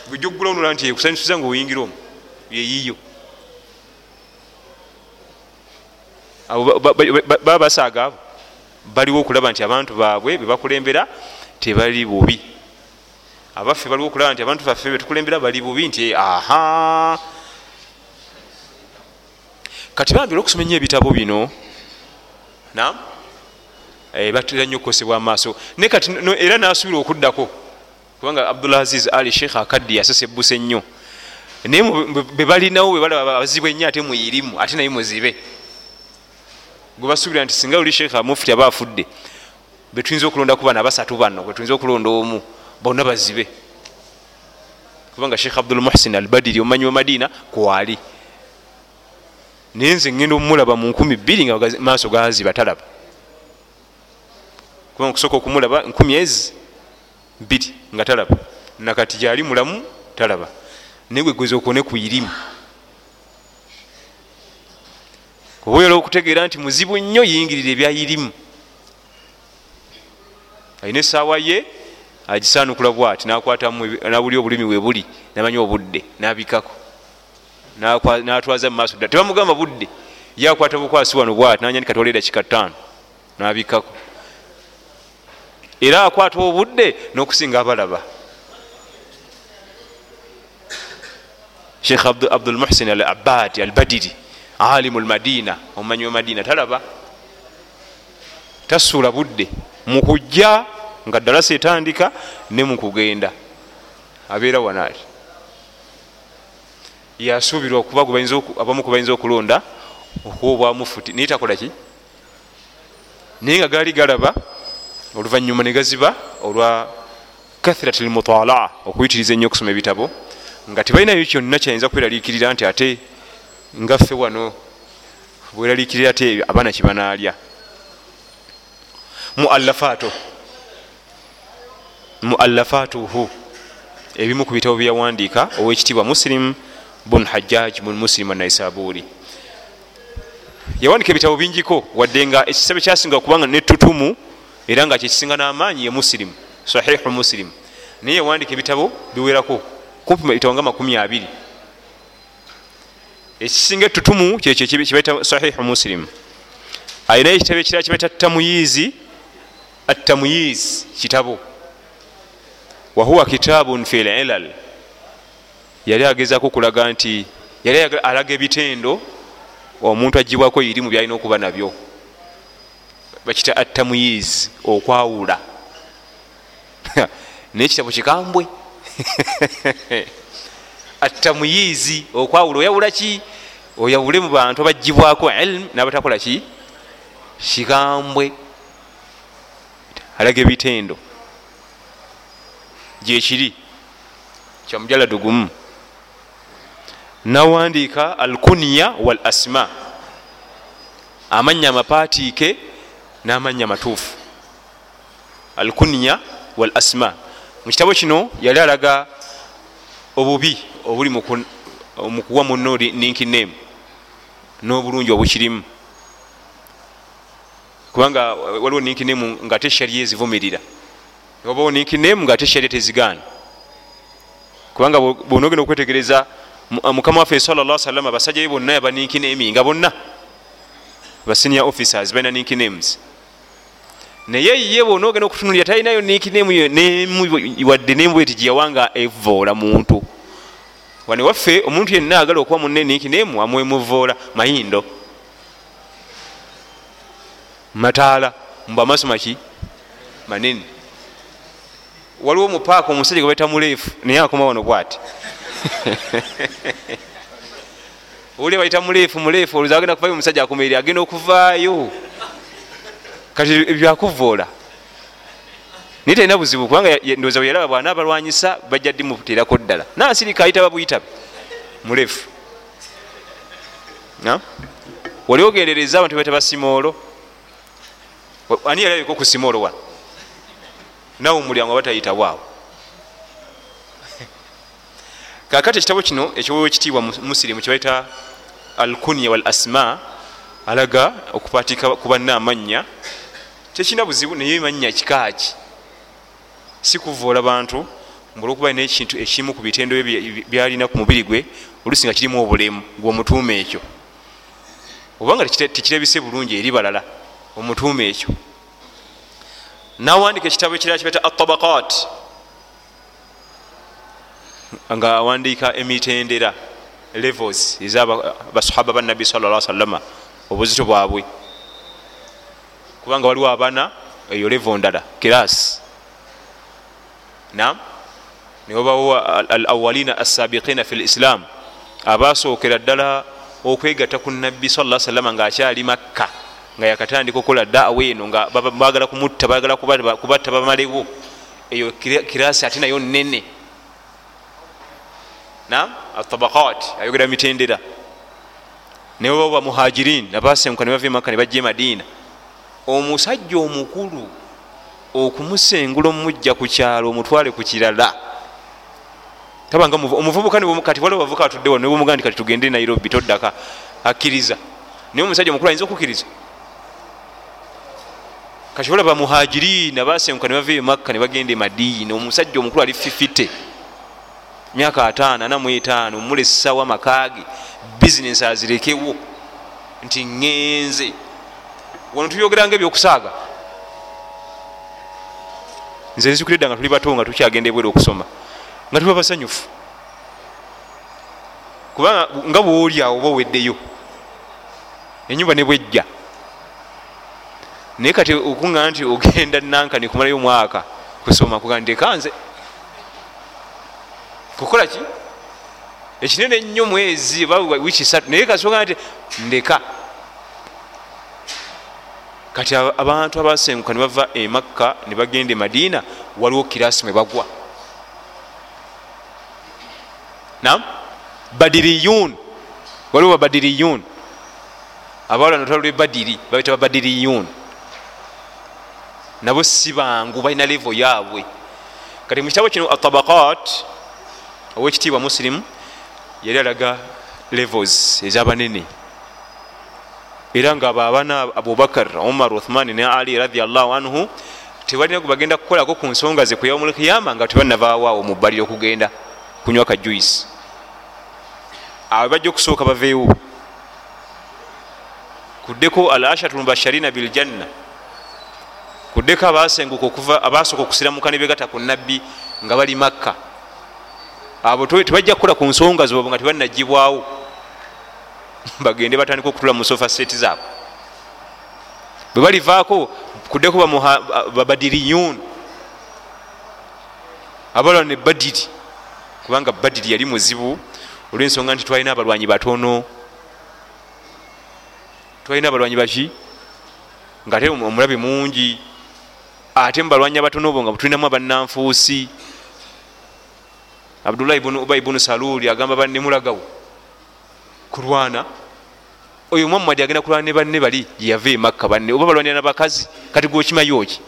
Bujja okugula onola nti ekusanyusiza nga oyingira omu yeyiyo baba basaaga abo baliwo okulaba nti abantu baabwe bebakulembera tebali bubi. Abaffe baliwo okulaba nti abantu baffe betukulembera bali bubi nti aha. Kati bambira okusoma ennyo ebitabo bino. Nam batera nnyo okukosebwa amaaso. Naye kati era nasubira okuddako. Kubanga abdulaziz ali sheikh akaddi yasese ebbuse ennyo naye bebalinawo bebalaba bazibu ennyo ate muyirimu ate naye muzibe gwebasuubira nti singa oli sheekha mufti aba afudde betuyinza okulondaku bana basatu bano bwetuyinza okulonda omu bonna bazibe. Kubanga sheekh abdulmuhsin al badiri omumanyi wa madiina kwali naye nze ngenda omumulaba mu nkumi bbiri nga maaso gaziba talaba. Kubanga okusooka okumulaba nkumi ezi bbiri nga talaba. Nakati gyali mulamu talaba. Naye gwegweza okuone ku irimu oba oyala okutegeera nti muzibu nnyo yingirira ebyayirimu alina esaawa ye agisanukula bwati nawuli obulimi webuli namanyi obudde nabikako. Natwaza mumaaso dda tebamugamba budde. Yakwata bukwasi wano bwati nanya kati oleera kika ttaano nabikako. Era akwata obudde n'okusinga abalaba. Sheikh abdulmuhsin al abadi al badiri alimu lmadina omumanyi wemadina talaba? Tasuula budde mukujja nga dalasa etandika ne mukugenda abeera wanaali. Yasuubirwa okuba abamu kubayinza okulonda okuwa obwamufuti. Naye takolaki naye nga gaali galaba oluvanyuma negaziba olwa kathirat lmutalaa okuyitiriza ennyo okusoma ebitabo nga tebalinayo kyonna kyayinza kweraliikirira nti ate ngaffe wano bweraliikirira te abaana kibanaalya muallafaato muallafatuhu ebimu ku bitabo byeyawandiika owekitiibwa muslim bun hajjaj bun muslim anaisaburi yawandiika ebitabo bingiko wadde nga ekisabe kyasinga kubanga netutu ettutumu era nga kyekisinga n'amaanyi ye musirimu sahihu musirimu naye yawandika ebitabo biwerako kumpi ebitabo nga makumi abiri ekisinga ettutumu kyekyo kibaita sahihu musirimu ayinayo ekitabo ekirala kibaita tamuyizi atamuyizi kitabo. Wahuwa kitabun fi lilal yali agezako okulaga nti yali alaga ebitendo omuntu agibwako irimu byalina okuba nabyo. Bakita atamuyizi okwawula. [laughs] Naye kitabo kikambwe [laughs] atamuyizi okwawula. Oyawula ki? Oyawule mu bantu abagibwako ilmu nabatakola ki? Kikambwe. Alaga ebitendo. Gyekiri kyamujaladu gumu nawandiika alkuniya wal asma amanya amapatiike n'amanya matuufu alkuniya wal asma mu kitabo kino yali alaga obubi obuli mu kuwa muno ninkinemu n'obulungi obukirimu. Kubanga waliwo ninkinemu nga te shariya ezivumirira obawo ninkinemu nga te shariya tezigaana. Kubanga bwonogenda okwetegereza mukama waffe salla salama basajja be bonna yaba ninkinemi nga bonna. Basenior officers balina ninkinems naye ye bwonogenda okutunulira talinayo ninkinemu wadde nembweti gyeyawanga evoola muntu wane waffe omuntu yenna agala okuba munne ninkinemu amwemuvoola mayindo. Mataala mbu amaaso maki manene. Waliwo mupaaka omusajja gwe baita muleefu naye akoma wano bwati. [laughs] Oli baita muleefu muleefu oluza agenda kuvayo omusajja akomerere agenda okuvaayo. Kati byakuvoola naye talina buzibu kubanga ndowooza bweyalaba bwana abalwanyisa bajja ddi muterako ddala? Nansirika ayitaba buyitabe muleefu wali ogendereza abantu baita basimoolo ani yali aliko ku simoolo wano nawe omulyango batayitawaawo [laughs] kakati ekitabo kino ekyowekitiibwa musirimu kyebaita alkunya wal asma alaga okupatika kubanna amanya tekina buzibu naye emanya kikaaki si kuvoola bantu mbulwokuba alina ekintu ekimu ku bitendo byalina ku mubiri gwe olusi nga kirimu obulemu gweomutuuma ekyo. Obanga tekirebise bulungi eri balala omutuuma ekyo. Nawandika ekitabo ekirala kibaita atabakat nga awandiika emitendera levels ezabasahaba banabbi salla salama obuzito bwabwe. Kubanga waliwo abana eyo levo ndala kirasi nam niwabawo al awalina assabiqina fi lislam abasookera ddala okwegatta ku nabbi saa salama ngaakyali makka nga yakatandika okukola daawa eno nga bagala kumutta bagala kubatta bamalewo eyo kirasi ate nayo nene nam atabakat ayogera mitendera. Naye baba bamuhajirin abasenguka ne bava emakka ne bajja emadiina omusajja omukulu okumusengula omujja ku kyalo omutwale ku kirala. Tabanga omuvubuka kati waliwo bavuka atudde wano nebumuga nti kati tugende nairobi toddaka akkiriza. Naye omusajja omukulu ayinza okukkiriza? Kati olaba muhajirina basenguka ne bava emakka ne bagenda emadiina omusajja omukulu ali fifite myaka ataano ana muetaano mula essawa makaage bizinesi azirekewo nti ŋŋenze wano tuyogeranga ebyokusaaga nze nzikuledda nga tuli bato nga tukyagenda ebwere okusoma nga tuba basanyufu. Kubanga nga bwoliawo oba oweddeyo enyumba ne bwejja. Naye kati okuŋa nti ogenda nankani kumalayo omwaka kusoma kuga ntekanze kukola ki? Ekinene ennyo mwezi wiki satu naye kasonga nti ndeka kati abantu abasenguka ne bava emakka ne bagenda emadiina waliwo kirasi mwe bagwa. Nam badiriyun waliwo babadiriyun abawala notwala lwe badiri babita babadiriyun nabo si bangu balina levo yaabwe. Kati mu kitabo kino atabakat owekitiibwa musilimu yali alaga levels ezabanene era nga baabana abubakar omar uthmani ne ali radiallahu anhu tebalina bagenda kukolako ku nsonga ze kuyaumulkiyama nga tebanavaawoawo mu bbaliro okugenda kunywa ka juice. Awe bajja okusooka baveewo. Kuddeko al ashatu mubasharina biljanna. Kuddeko abasenguka okuva abasooka okusiramuka nebegata ku nabbi nga bali makka. Abo tebajja kukola ku nsonga zebabo nga tebanagibwawo bagende batandika okutula mu sofa seti zaabwe. Bwe balivaako kuddeko babadiriyun abalwa ne badiri kubanga badiri yali muzibu olwensonga nti twalina abalwanyi batono. Twalina abalwanyi baki? Nga ate omulabe mungi. Ate mubalwanyi abatono bo nga tulinamu abannanfuusi. Abdullahi ubay bunu saluli agamba bannemulagawo kulwana. Oyo muhammadi agenda kulwana ne banne bali yeyava emakka banne. Oba balwanira nabakazi kati gwokimayo ki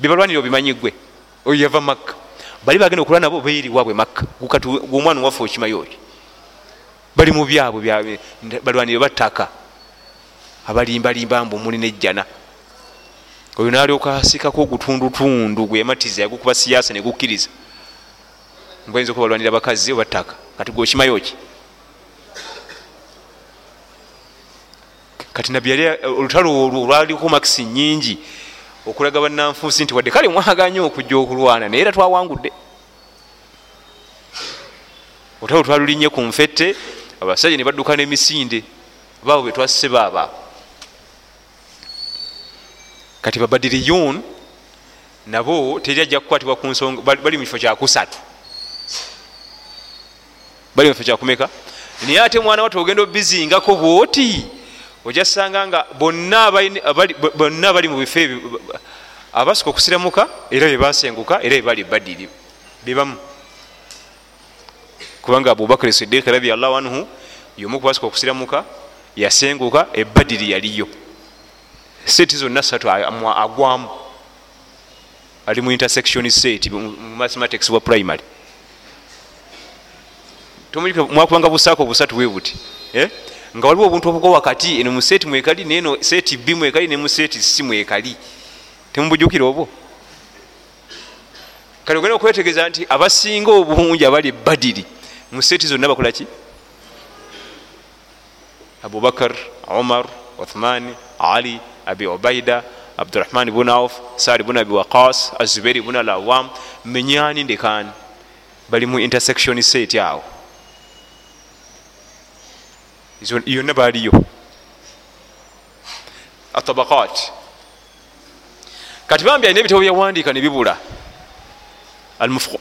byebalwanira obimanyi gwe? Oyo yava makka. Bali bagenda okulwana nabo beeriwabwe makka? Kati omwana waffe okimayo ki bali mu byabwe balwanire battaka abalimbalimba mbu muli nejjana. Oyo nalyoka asikako ogutundutundu gwe yamatiza yagukuba siyasa negukkiriza bayinza okubalwanira bakazi obattaka kati gweokimayo ki? Kati nabbi yali olutalo olwo olwaliko makisi nyingi okulaga bannanfuusi nti wadde kale mwaganye okujja okulwana naye era twawangudde. Olutalo twalulinye ku nfette abasajja ne badduka n'emisinde baabo betwasse baaba. Kati babadiriyun nabo teri ajja kukwatibwa ku nsonga bali mu kifo kyakusatu bali mu kifo kyakumeka naye ate mwana wato ogenda obizingako bwoti ojasanga nga bonna abali mu bifo ebyo abasuka okusiramuka era bebasenguka era bebali badiri bebamu kubanga abubakar sidik radiallahu anhu yomu kubasuka okusiramuka yasenguka ebadiri yaliyo. Seti zonna satu agwamu. Ali mu intersection set mu mathematics wa primary mwakubanga busaako busatu webuti eh? nga waliwo obuntu obuko wakati eno museti mwekali neno seti b mwekali ne museti c mwekali. Temubujukira obwo? Kale ogenda okwetegeeza nti abasinga obungi abali badiri mu seti zonna bakolaki abubakar omar uthmani ali abi ubaida abdurahman bun auf sadi bun abi waqas azuberi bun alawam menyani ndekani bali mu intersection set awo yonna baliyo atabakat kati bambi alina ebitabo byawandiika nebibula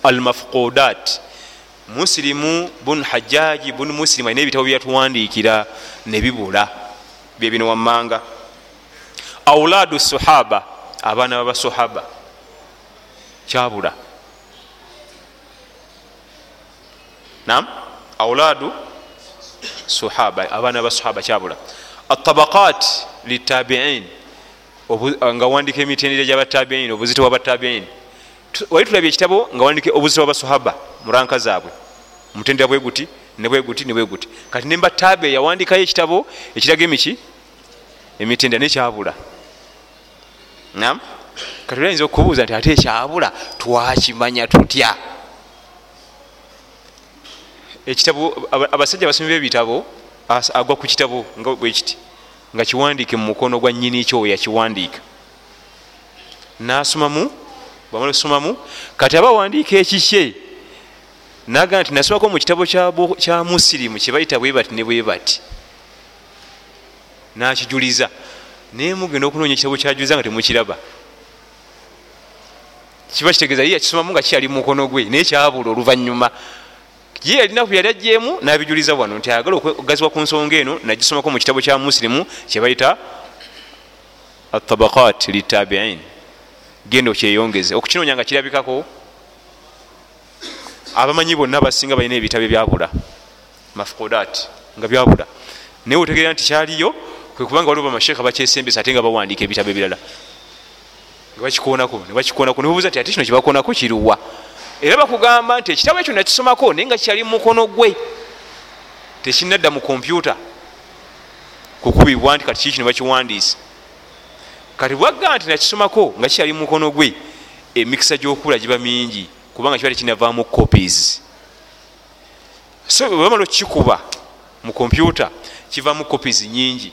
almafqudat. Musilimu bun hajaji bun musilimu alina ebitabo byatuwandiikira nebibula byebino wammanga. Auladu sahaba abaana babasahaba kyabula. Nam auladu sahaba abaana basahaba kyabula. Atabakat litabiin nga wandika emitendera gyabatabiin obuzito bwabatabiin wali tulabye ekitabo nga wandika obuzito bwabasahaba muranka zaabwe. Mutendera bweguti nebweguti nebweguti kati nemba tabe yawandikayo ekitabo ekiraga emiki? Emitendera nekyabula nam kati oyinza okubuuza nti ate ekyabula twakimanya tutya ekitabo abasajja basomyi bebitabo agwa ku kitabo nga bwekiti nga kiwandiike mu mukono gwa nyini kyo yakiwandiika. Nasomamu bamala okusomamu kati aba wandiika ekikye naga nti nasomako mu kitabo kya musirimu kyebayita bwebati ne bwebati nakijuliza naye mugenda okunoonya ekitabo kyajuliza nga temukiraba. Kiba kitegeeza ye yakisomamu nga kikyali mu mukono gwe naye kyabula oluvanyuma ye yalina ku yali ajjeemu nabijuliza wano nti ayagala okugazibwa ku nsonga eno nagisomako mu kitabo kya musirimu kyebayita atabakat litabiin. Genda okyeyongeze. Okukinoonya nga kirabikako abamanyi bonna basinga balina ebitabo byabula mafkudat nga byabula. Naye otegeera nti kyaliyo kwekubanga waliwo bamasheekha bakyesembesa ate nga bawandiika ebitabo ebirala. Nebakikoonako nebakikoonako nebabuuza nti ate kino kyebakoonako kiruwa era bakugamba nti ekitabo ekyo nakisomako naye nga kikyali mumukono gwe tekinadda mu kompyuta kukubibwa nti kati kiki nebakiwandiisa kati bwagga nti nakisomako nga kikyali mu mukono gwe emikisa gyokubula giba mingi kubanga kiba tekinavaamu copies. So webamala okukikuba mu kompyuta kivaamu copies nyingi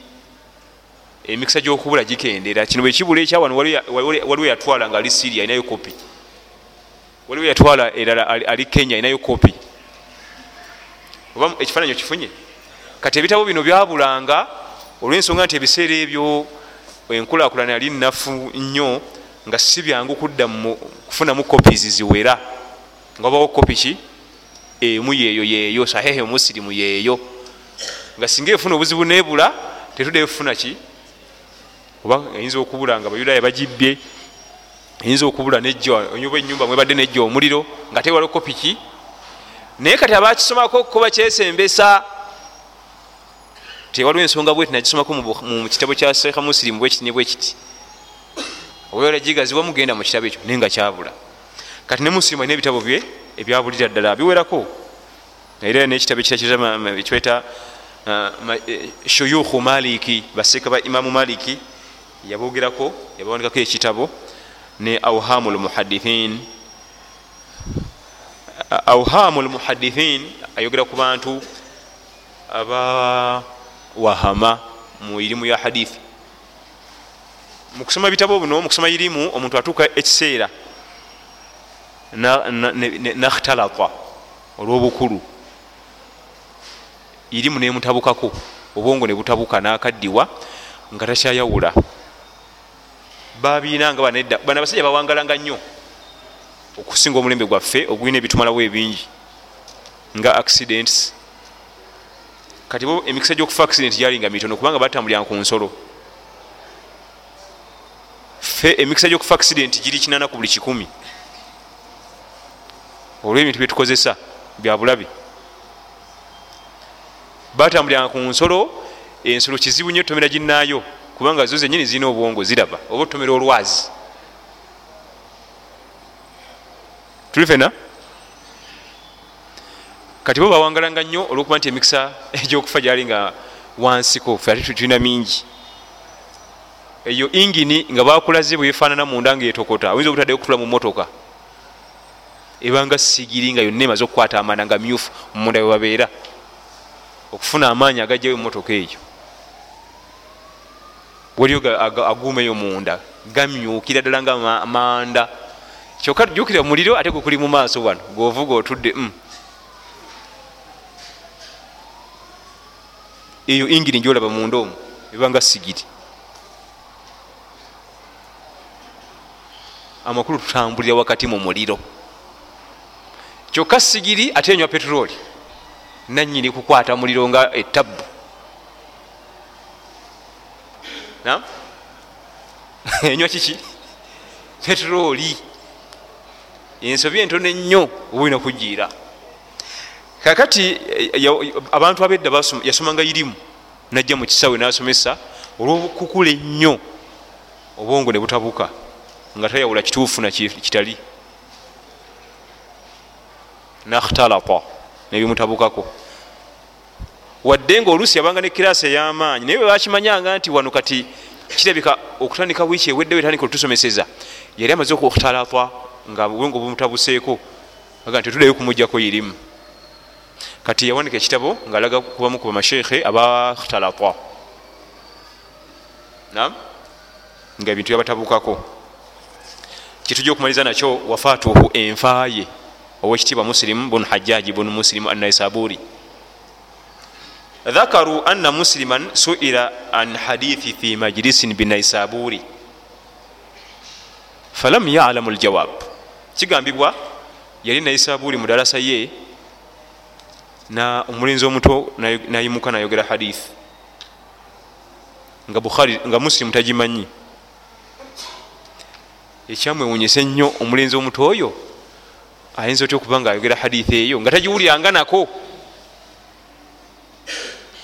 emikisa gyokubula gikendera kino bwekibula ekyawano waliwo yatwala nga ali siria alinayo kopi waliwo yatwala erala ali kenya alinayo kopi oba ekifaananyi okifunye? Kati ebitabo bino byabulanga olwensonga nti ebiseera ebyo enkulakulana yali nafu nnyo nga si byangu kudda kufunamu copies ziwera. Nga obawo kopi ki? Emu yeeyo yeeyo sahehe musirimu yeeyo. Nga singa efuna obuzibu nebula tetudde efuna ki? Oba eyinza okubula nga bayudaaya bagibye eyinza okubula oba enyumba mwebadde nejja omuliro nga tewala kopi ki? Naye kati abakisomako kuba kyesembesa tewaliwo ensonga bweti nagisomako mu kitabo kya seekha musirimu bwekiti ne bwekiti. Obaola gigaziwa mugenda mu kitabo ekyo naye nga kyabula. Kati ne musirimu alina ebitabo bye ebyabulira ddala biwerako era nekitabo ekitweta shuyukhu maliki baseeka ba imamu maliki yabogerako yabawandikako ekitabo ne auhamu lmuhadithin auhamu lmuhadithin ayogera ku bantu aba wahama mu irimu ya hadithi. Mukusoma bitabo buno mukusoma irimu omuntu atuuka ekiseera nakhtalata olwobukulu. Irimu nemutabukako obwongo nebutabuka nakaddiwa nga takyayawula babiina nga banedda. Bana abasajja bawangalanga nnyo okusinga omulembe gwaffe ogulina ebitumalawo ebingi nga accidents. Kati bo emikisa gyokufa accident gyalinga mitono kubanga batambulira ku nsolo. Fe emikisa gyokufa accident giri kinana ku buli kikumi. Olwebintu byetukozesa byabulabe batambuliranga ku nsolo ensolo kizibu nyo tomera ginaayo kubanga zo zenyini zirina obwongo ziraba oba otomera olwazi. Tuli fena? Kati bo bawangalanga nnyo olwokuba nti emikisa egyokufa gyali nga wansiko fe ate tulina mingi. Eyo ingini nga bakulaze bwefaanana munda ngaetokota oyinza obutaddeyo okutula mu motoka ebanga sigiri nga yonna emaze okukwata amaana nga myufu munda webabeera okufuna amaanyi agajjayo mumotoka eyo waliyo aguumeyo munda gamyukira ddala nga manda. Kyokka jukira muliro ate gukuli mu maaso wano govuga otudde mm. eyo ingiri njolaba munda omwo ebanga sigiri amakulu tutambulira wakati mu muliro. Kyokka sigiri ate enywa peteroli nanyini kukwata muliro nga etabu enywa [laughs] kiki peteroli ensobi entono ennyo oba olina kugiira kakati abantu abedda yasomanga irimu najja mu kisawe nasomesa olwobukukula ennyo obwongo ne butabuka nga tayawula kituufu nakitali nakhtalata nebimutabukako wadde nga oluusi yabanga ne kirasi ey'amaanyi. Naye webakimanyanga nti wano kati kirabika okutandika wiiki ewedde wetandika olutusomeseza yali amaze okukhtalata nga bwongo bumutabuseeko aga nti tuddeyo kumugjako irimu kati yawandika ekitabo ngaalaga kubamu ku bamasheekhe abakhtalata nam nga ebintu yabatabukako. Kitujja okumaliza nakyo wafaatuhu enfaye owekitiibwa musilimu bunu hajjaji bunu musilimu anaisaburi dhakaru anna musliman suira an hadithi fi majlisin binaisaburi falam yalamu ljawab kigambibwa yali naisaburi mu darasa ye na omulenzi omuto nayimuka nayogera hadithi nga bukhari nga musilimu tagimanyi ekyamwewunyisa ennyo omulenzi omuto oyo ayinza otya okuba nga ayogera hadithi eyo nga tagiwulyanga nako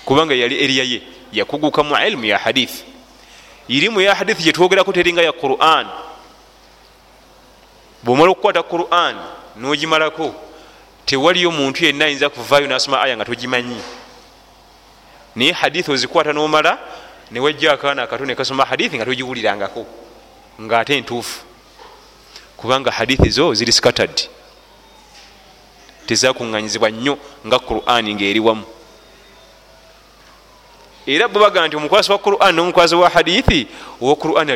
kubanga yali eriya ye yakuguka mu ilimu ya hadithi irimu ya hadithi gyetwogerako teringa ya quran. Bwomala okukwata quran nogimalako tewaliyo muntu yenna ayinza kuvaayo nasoma aya nga togimanyi. Naye hadithi ozikwata nomala newajja akaana akato nekasoma hadithi nga togiwulirangako ngaate entuufu. Kubanga hadithi zo ziri scattered. Tezakuŋŋanyizibwa nnyo nga qurani ngaeri era bwebaga nti omukwasi wa quran nomukwasi wa hadithi owa quran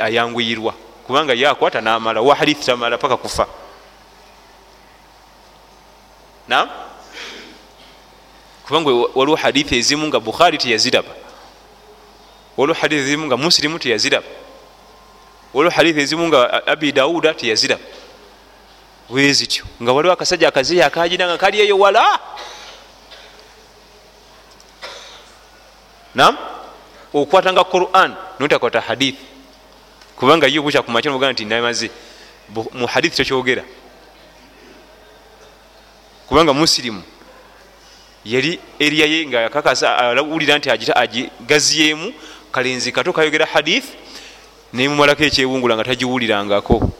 ayanguyirwa. Kubanga yakwata namala owa hadithi tamala paka kufa. Nam kubanga waliwo hadithi ezimu nga bukhari teyaziraba. Waliwo hadithi ezimu nga musilimu teyaziraba. Waliwo hadithi ezimu nga abi dauda teyaziraba. Bwezityo nga waliwo akasajja akazeya akagina nga kali eyo wala nam okwatanga quran notakwata hadithi kubanga yo bukya kumaca noga nti namaze mu hadithi tokyogera. Kubanga musirimu yali eriyaye nga yakakasa alawulira nti agigaziyemu kalenzi kato kayogera hadithi nemumalako ekyewungula nga tagiwulirangako.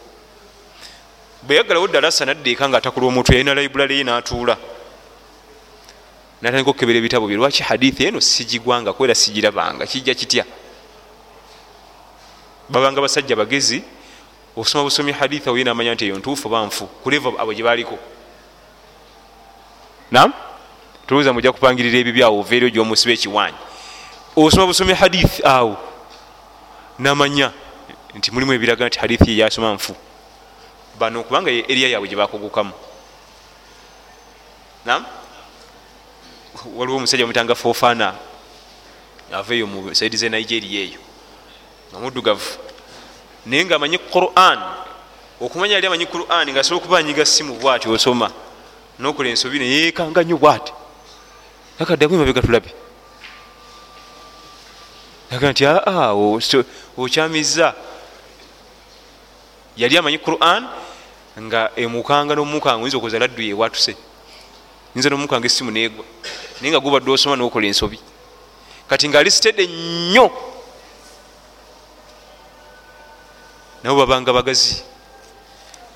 Bweyagalawo ddalasa naddeeka nga atakula omutwe yalina laibulale ye natuula natandika okukebera ebitabo bye. Lwaki hadithi eno sigigwanga kwera sigirabanga? Kijja kitya? Babanga basajja bagezi osoma busomi hadithi awo ye namanya nti eyo ntuufu banfu kuleva abo gye baliko. Nam tulowooza mujja kupangirira ebyo byawo ovaerio gyomusiba ekiwanyi. Osoma busomi hadithi awo namanya nti mulimu ebiraga nti hadithi ye yasoma nfu. Bano kubanga eriya yaabwe gyebakugukamu nam waliwo omusajja mutanga fofana aveeyo mu saidi ze nigeria eyo nga muddugavu naye nga amanyi quran okumanya yali amanyi quran nga asobola okuba anyiga simu bwati osoma nokola ensobi neyekanga nnyo bwati. Akaddamu emabega tulabe. Aga nti aa okyamiza yali amanyi quran nga emukanga nomukanga oyinza okoza laddu yewatuse yinza nomukanga esimu negwa. Naye nga gubadde osoma nokola ensobi. Kati nga alisitedde nnyo. Nabo babanga bagazi.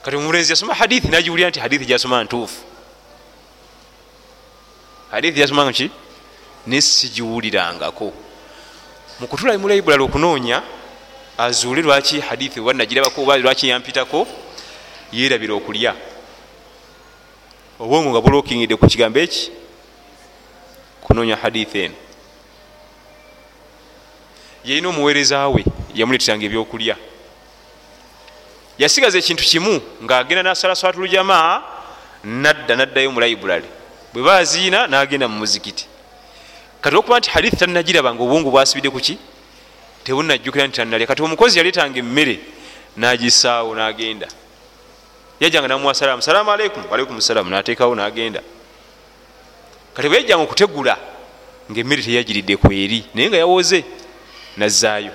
Kati omulenzi yasoma hadithi nagiwulira nti hadithi gyasoma ntuufu. Hadithi gyasoma ki? Nesigiwulirangako mukutula mu laibulali okunoonya azuule lwaki hadithi oba nagirabako oba lwaki yampitako yerabira okulya obwongo nga bulokingidde ku kigambo eki? Kunoonya hadithi eno. Yalina omuweereza we yamuleeteranga ebyokulya. Yasigaza ekintu kimu ngaagenda nasala swatulujamaa nadda naddayo mu laibulali bwe baziina nagenda mu muzikiti. Kati okuba nti hadithi tanagiraba nga obwongo bwasibidde kuki tebunajjukira nti tanalya kati omukozi yaleetanga emmere nagisaawo nagenda yajjanga namuwa salaamu salaamu aleikum aleikum salaamu nateekawo nagenda. Kati bwe yajjanga okutegula ngaemmere teyagiridde kweri naye nga yawoze nazaayo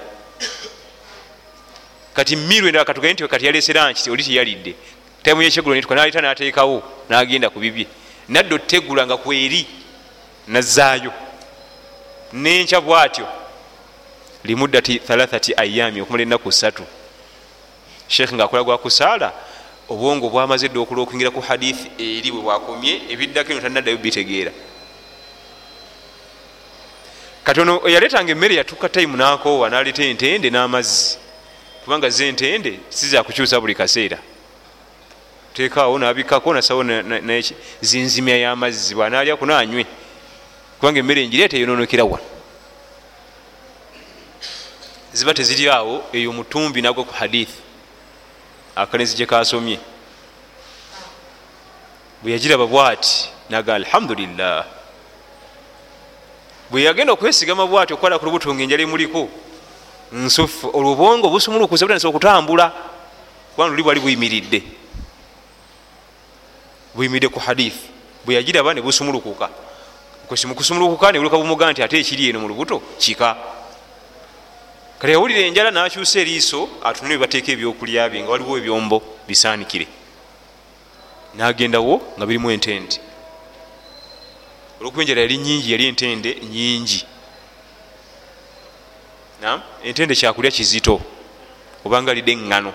kati miru endala katugaye nti kati yalesera nki oli teyalidde. Taimu yekyegulo nituka naleta nateekawo nagenda ku bibye. Nadde otegula nga kweri nazaayo nenkya bwatyo limuddati thalathati ayami okumala ennaku satu sheekh ngaakola gwakusaala obwongo bwamaze dde okula okwingira ku hadithi eri bwe bwakomye ebiddako eno tanaddayo bitegeera. Katono eyaletanga emmere yatuuka taimu nakoowa naleta entende n'amazzi kubanga ze entende sizakukyusa buli kaseera. Tekaawo nabikako nasawo zinzimya y'amazzi bwanalya kunanywe kubanga emmere enjireeta eyononekera wa? Ziba teziri awo eyo mutumbi nagwa ku hadithi akanezi gyekasomye bwe yagiraba bwati naga alhamdulillah. Bwe yagenda okwesigama bwati okukwala ku lubuto nga enjala emuliko nsufu olubwongo busumulukuza butanisa okutambula kubanga luli bwali buyimiridde. Buyimiridde ku hadithi bwe yagiraba ne busumulukuka. Mukusumulukuka nebuluka bumuga nti ate ekiri eno mu lubuto kika kale yawulira enjala nakyusa eriiso atunule bebateeka ebyokulya bye nga waliwo ebyombo bisaanikire. Nagendawo nga birimu entende olwokuba enjala yali nyingi yali entende nyingi entende kyakulya kizito obanga lidde eŋŋano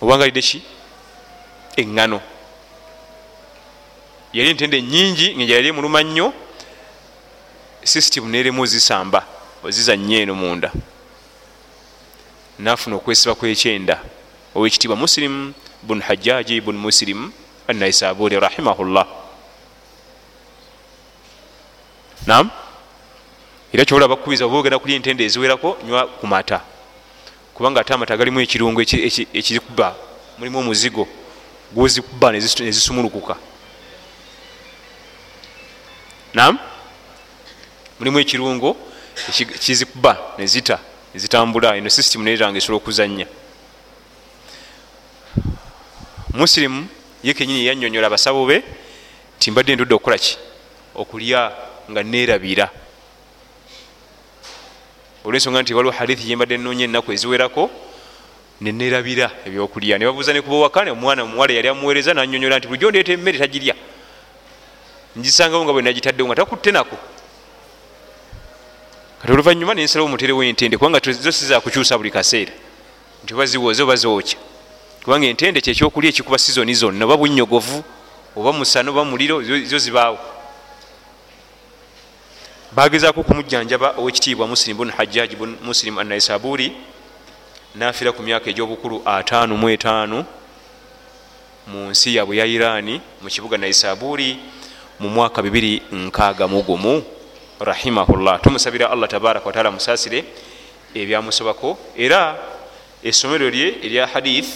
obanga lidde ki? Eŋŋano yali entende nyingi ngaenjala yali emuluma nnyo system neremu zisamba ozizanya eno munda. Nafuna okwesiba kwekyenda owekitiibwa muslim bun hajjaji bun muslim anaisaburi rahimahullah. Nam era kyobola bakubiza oba ogenda kulya entende eziwerako nywa ku mata. Kubanga ate amata galimu ekirungo ekizikuba mulimu omuzigo gwozikuba nezisumulukuka nam mulimu ekirungo kizikuba nezita nezitambula eno system neranga esobola okuzanya musilimu ye kenyini yanyonyola abasabo be nti mbadde ndudde okukolaki okulya nga nerabira olwensonga nti waliwo hadithi gyembadde nonya ennaku eziwerako nenerabira ebyokulya. Nebabuuza nekuba wakane omwana omuwala yali amuweereza nanyonyola nti bulijjo ndeeta emmere tagirya. Ngisangawo nga bwe nagitaddewo nga takutte nako kati oluvanyuma nensalawo muterewo entende kubanga zo sizakukyusa buli kaseera. Nti oba ziwoze oba zookya kubanga entende kyekyokulya ekikuba sizoni zonna oba bunyogovu oba musana oba muliro zo zibaawo. Bagezaako okumujjanjaba owekitiibwa muslim bun hajjaji bun muslim anaisaburi nafira ku myaka egyobukulu 55 mu nsi yabwe ya irani mu kibuga naisaburi mu mwaka 261 rahimahullah. Tumusabira allah tabaraka wataala musasire ebyamusobako era essomero lye erya hadith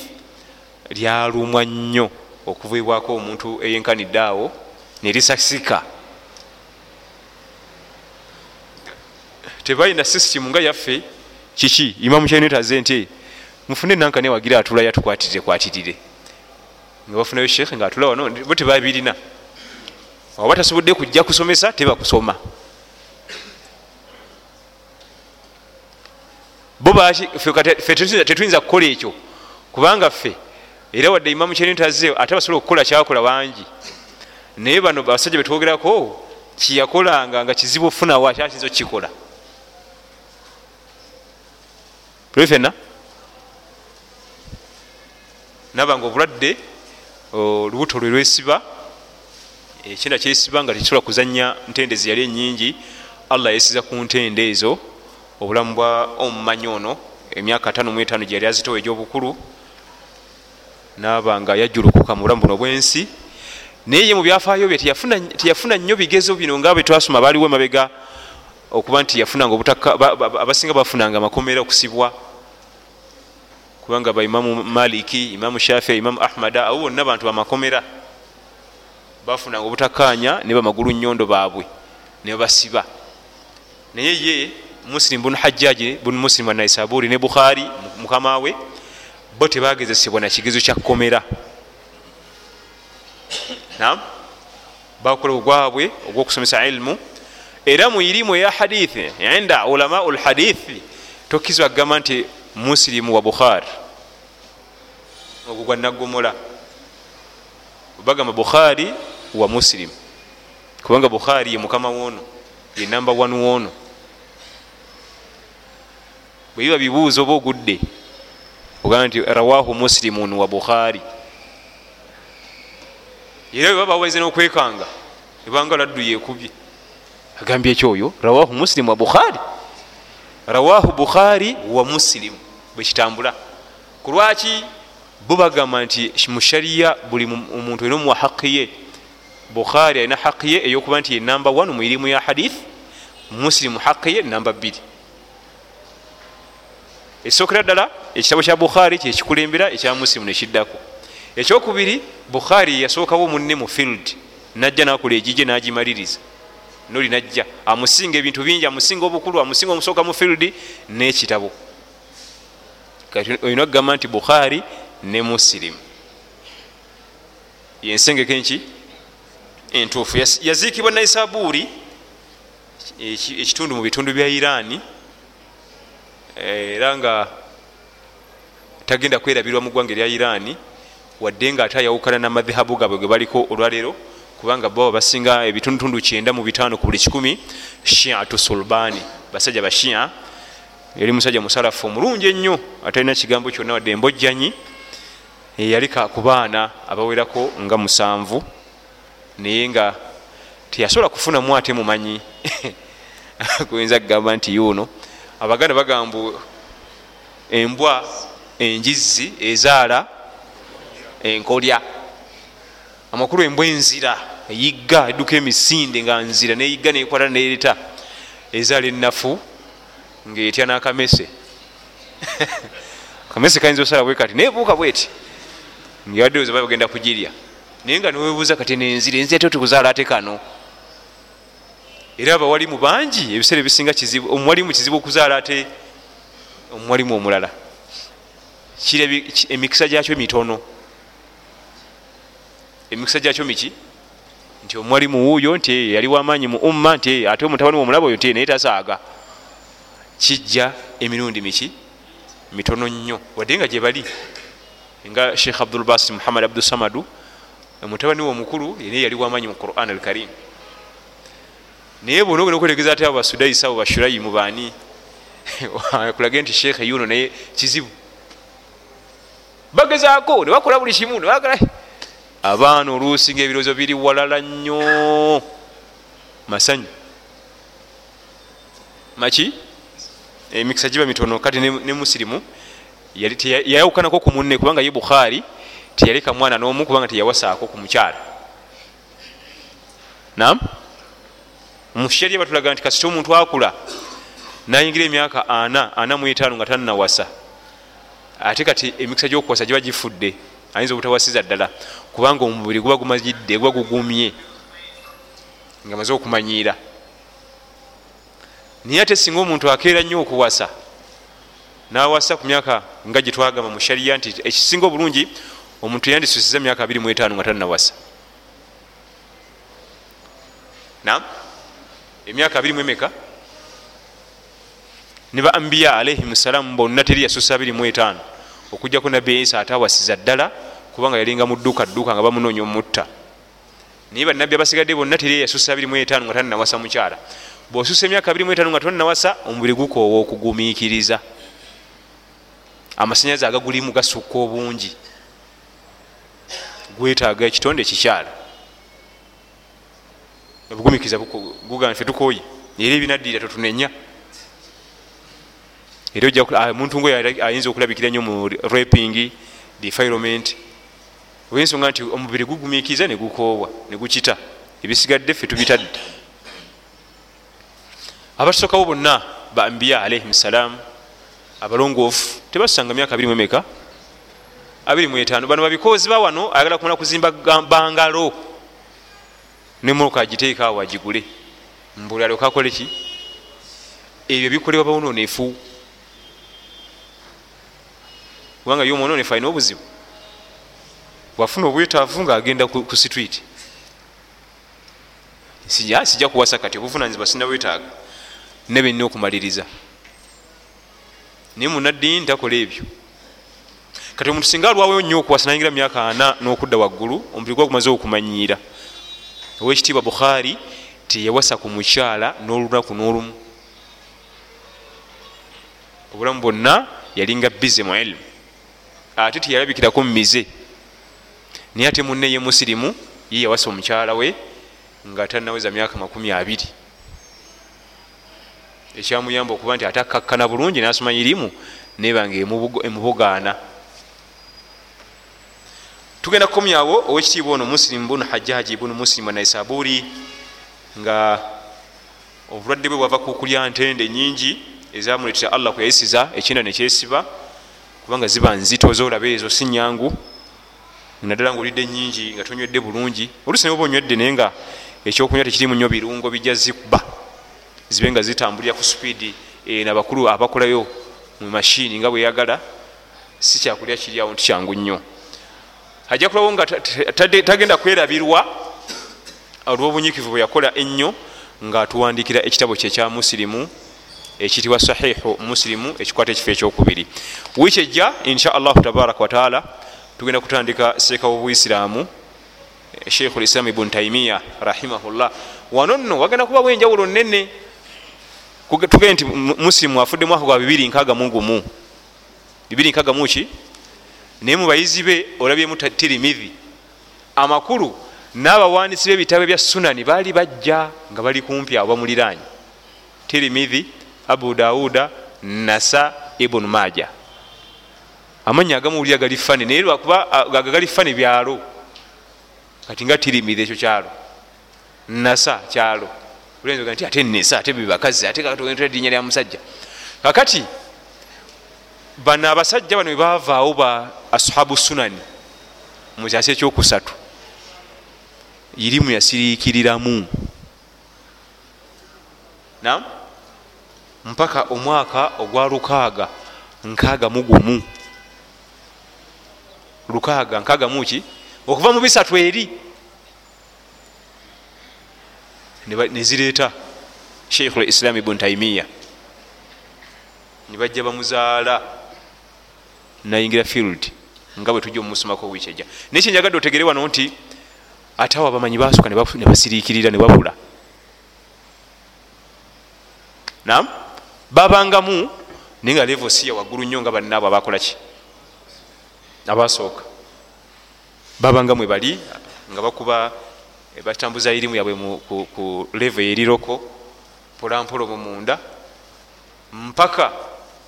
lyalumwa nnyo okuvaibwako omuntu eyenkanidde awo nerisasika tebalina system nga yaffe kiki? Imamu kyenetaze nti mufune nankani wagira atula yatukwatirire kwatirire nga bafunayo sheekhe nga atula wano bo tebabirina oba tasobodde kujja kusomesa tebakusoma bo fe tetuyinza kukola ekyo. Kubanga ffe era wadde imamu kyenetaze ate basobola okukola kyakola bangi naye bano basajja betwogerako kiyakolanga nga kizibu ofunawo akyakiyinza okukikola? Tuli fenna naba nga obulwadde olubuto lwe lwesiba ekyenda kyesiba nga tekisobola kuzanya ntende zeyali enyingi allah yesiza ku ntende ezo obulamu bwa omumanyi ono emyaka 55 gyeyali azitowa egyobukulu naba nga yajulukuka mu bulamu buno bwensi naye ye mu byafaayo bye teyafuna nnyo bigezo bino nga bwe twasoma baaliwo emabega okuba nti yafunanga abasinga bafunanga amakomera okusibwa. Kubanga baimamu maliki imamu shafii imamu ahmada abo bonna bantu bamakomera bafunanga obutakanya ne bamagulu nyondo baabwe nebasiba naye ye muslim bunu hajjaji bunu muslim anaisaburi ne bukhari mukamawe bo tebagezesebwa na kigezo kya komera nam bakola ogwabwe ogwokusomesa ilmu. Era mu irimu eya hadithi inda ulamau lhadithi tokkizwa kugamba nti musilimu wa bukhari. Ogwo gwa nagomola bagamba bukhari wa musilimu kubanga bukhari ye mukama wono ye namba one wono bwebiba bibuuzo oba ogudde ogamba nti rawahu muslimun wa bukhari. Era bwe baba baweze n'okwekanga ebanga laddu yekubye agambye ekyoyo rawahu muslimu wa bukhari. Rawahu bukhari wa muslimu bwekitambula kulwaki bo bagamba nti mushariya buli omuntu olina omuwa haqi ye bukhari alina haqi ye eyokuba nti ye namba 1 mu irimu ya hadith muslimu haqi ye namba 2 ekisookera ddala ekitabo kya bukhari kyekikulembera ekya muslimu nekiddako ekyokubiri bukhari yasookawo munne mu field najja nakola egije nagimaliriza. Noli najja amusinga ebintu bingi amusinga obukulu amusinga omusooka mu field nekitabo. Olina okugamba nti bukhari ne musilimu yensengeko enki entuufu. Yaziikibwa naisaburi ekitundu mu bitundu bya irani era nga tagenda kwerabirwa mu ggwanga erya irani wadde nga ate ayawukana namadhihabu gabwe ge baliko olwaleero kubanga baba basinga ebitundutundu kyenda mu bitaano ku buli kikumi shiatu sulbani basajja bashia yali musajja musalafu omulungi ennyo atalina kigambo kyonna wadde embojjanyi yalika ku baana abawerako nga musanvu naye nga teyasobola kufunamu ate mumanyi. [laughs] Kuyinza kugamba nti yuno abaganda bagamba embwa enjizi ezaala enkolya. Amakulu embwa enzira eyigga edduka emisinde nga nzira neyigga nekwata nereta ezaala enafu ngaetya nakamese. [laughs] Kamese kayinza osala bwe kati nebuuka bweti ngabadde oza bagenda kugirya. Naye nga niwebuuza kati nenzira enzira te otikuzaala ate kano era abawalimu bangi ebiseera ebisinga omuwalimu kizibu okuzaala ate omuwalimu omulala. Emikisa gyakyo mitono. Emikisa gyakyo miki? Nti omuwalimu wuuyo nti yali wamaanyi mu umma nti ate omutabani womulaba oyo nti naye tasaaga. Kijja emirundi miki? Mitono nnyo. Wadde nga gyebali nga sheikh abdulbasir muhammad abdusamadu omutabani we omukulu naye yali wamaanyi mu quran al karim naye bona ogenda okwetegeza ate abo basudaisa abo bashurayimu baani? [laughs] Kulage nti sheekhe yuno naye kizibu. Bagezaako nebakola buli kimu nebagala abaana oluusi nga ebirowoozo biri walala nnyo. Masanyu. Maki? Emikisa giba mitono kati ne musirimu yayawukanako ku munne kubanga ye bukhaari teyaleka mwana n'omu kubanga teyawasaako ku mukyala. Nam mushariya batulaga nti kasita omuntu akula nayingira emyaka ana ana muetaano nga tannawasa. Ate kati emikisa gyokuwasa giba gifudde ayinza obutawasiza ddala kubanga omubiri guba gumazidde guba gugumye nga maze okumanyiira. Naye ate singa omuntu akeera nnyo okuwasa nawasa ku myaka nga gyetwagamba mu shariya nti ekisinga obulungi omuntu yandisusiza myaka 25 nga tannawasa. Nam emyaka 2 emeka? Ne ba ambiya alaihim salaamu bonna teri yasusa 25 okujjako nabbi isa atawasiza ddala kubanga yalinga mu dduuka nga bamunoonya omutta. Naye banabbi abasigadde bonna teri yasusa 25 nga tannawasa mukyala. Bwosusa emyaka 25 nga tonnawasa omubiri gukoowa okugumiikiriza. Amasanyalaze agagulimu gasukka obungi. Gwetaaga ekitonde kikyala obugumikiriza gugaa fe tukoye era ebinaddiira totunenya. Era omuntu ngo ayinza okulabikira nnyo mu raping defilement. Olwensonga nti omubiri gugumikiriza negukoobwa negukita ebisigadde fe tubitadde. Abatusookawo bonna ba ambiya alaihim salaamu abalongoofu tebasanga myaka 2 25 bano babikozi ba wano ayagala kumala kuzimba bangalo nemoka agiteeka awo agigule. Mbuli alyoka akole ki? Ebyo bikolebwa bawonoonefu kubanga yo omwononefu alina obuzibu. Bwafuna obwetaavu ngaagenda ku street. Sijja kuwasa kati obuvunanyizibwa sina bwetaaga nebenina okumaliriza. Naye munaddiini ntakola ebyo. Kati omuntu singa alwawo nnyo okuwasa nayingira myaka ana n'okudda waggulu omubiri gwa gumaze okumanyiira owekitiibwa bukhaari teyawasa ku mukyala n'olunaku n'olumu. Obulamu bwonna yalinga bize mu ilimu ate teyalabikirako mumize naye ate munne ye musirimu ye yawasa omukyala we nga tanaweza myaka makumi abiri. Ekyamuyamba okuba nti ate akkakkana bulungi nasoma irimu nebanga emubugaana tugenda kukomyawo owekitiibwa ono musilimu bunu hajjaji bunu musilimu naisaburi nga obulwadde bwe bwava kukulya ntende nyingi ezamuletera allah kweyisiza ekinda nekyesiba kubanga ziba nzito zolaba ezo si nyangu naddala nga olidde nyingi nga tonywedde bulungi. Olusi neba onywedde naye nga ekyokunywa tekirimu nnyo birungo bijja zikuba zibe nga zitambulira ku supiidi nabakulu abakolayo mu mashini nga bweyagala si kyakulya kiri awo nti kyangu nnyo ajja kulawo nga tagenda kwerabirwa olwobunyikivu bwe yakola ennyo ngaatuwandikira ekitabo kye ekya musirimu ekitibwa sahihu musirimu ekikwata ekifo ekyokubiri. Wiiki ejja insha allahu tabaraka wataala tugenda kutandika seeka w'obuisiraamu sheikhu lislamu ibuni taimiya rahimahullah. Wano nno wagenda kubawo enjawulo nene tugende nti musirimu afudde mwaka gwa 2 2 ki naye mubayizi be olabyemu tirimidhi amakulu n'abawandiisi b'ebitabo bya sunani baali bajja nga bali kumpi abo bamuliranye tirimidhi abu dauda nasa ibunu maja amanya agamuwulira gali fani naye lwakuba aga gali fani byalo. Kati nga tirimidhi ekyo kyalo. Nasa kyalo. Olenza nti ate nesa ate bebakazi ate kakatlinnya lya musajja. Kakati bano abasajja bano bebavaawo ba ashabu sunani mu kyasi ekyokusatu irimu yasiriikiriramu. Nam mpaka omwaka ogwa lukaaga. Nkaaga mugumu lukaaga nkaaga muki okuva mu bisatu eri. Nezireeta sheikhu lislam ibun taimiya nibajja bamuzaala nayingira field nga bwe tujja omumusomako wiiki ejja naye kyenjagadde otegere wano nti ate awo abamanyi basooka ne basiriikirira ne babula. Nam babangamu naye nga levo siya waggulu nnyo nga bannaabo abakolaki abasooka. Babangamu ebali nga bakuba batambuza irimu yabwe ku levo eriroko mpolampola mu munda. Mpaka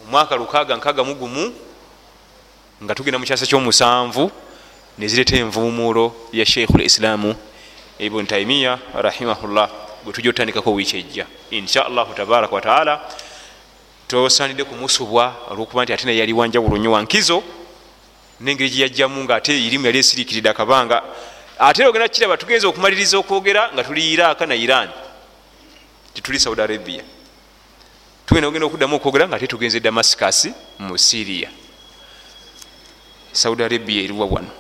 omwaka lukaaga nkaaga mugumu nga tugenda mu kyasa kyomusanvu nezireeta envumulo ya sheikhu lislaamu ibun taimiya rahimahullah gwe tujja otandikako wiiki ejja. Insha allahu tabaraka wataala tosanidde kumusubwa olwokuba nti ate naye yali wanjawulo nnyo wankizo nengeri gyeyajjamu nga ate irimu yali esiriikiridde akabanga. Ate era ogenda kiraba tugenza okumaliriza okwogera nga tuli iraka na iran tituli saudi arabia. Tugenda ogenda okuddamu okwogera nga ate tugenze damascus mu syria saudi arabia eriwa wano.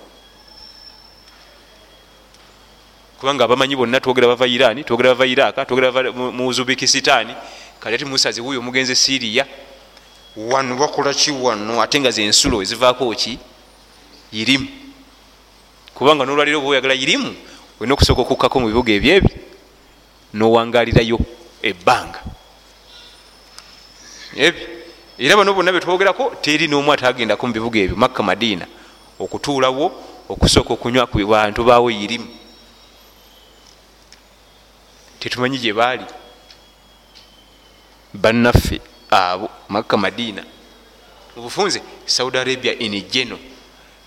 Kubanga abamanyi bonna twogera bava iran twogera bava iraka twogera bava mu uzubekisitani kati ati musazi wuyo omugenze syria wano bakolaki wano? Ate nga zensulo ezivaako ki? Irimu kubanga nolwaliro oba oyagala irimu olina okusooka okukkako mu bibuga ebyebyo nowangalirayo ebbanga. Ebyo era bano bonna betwogerako teri n'omu atagendako mu bibuga ebyo makka madiina. Okutuulawo okusooka okunywa ku bantu baawo irimu tetumanyi gye baali. Bannaffe abo makka madiina. Mubufunze saudi arabia inijeno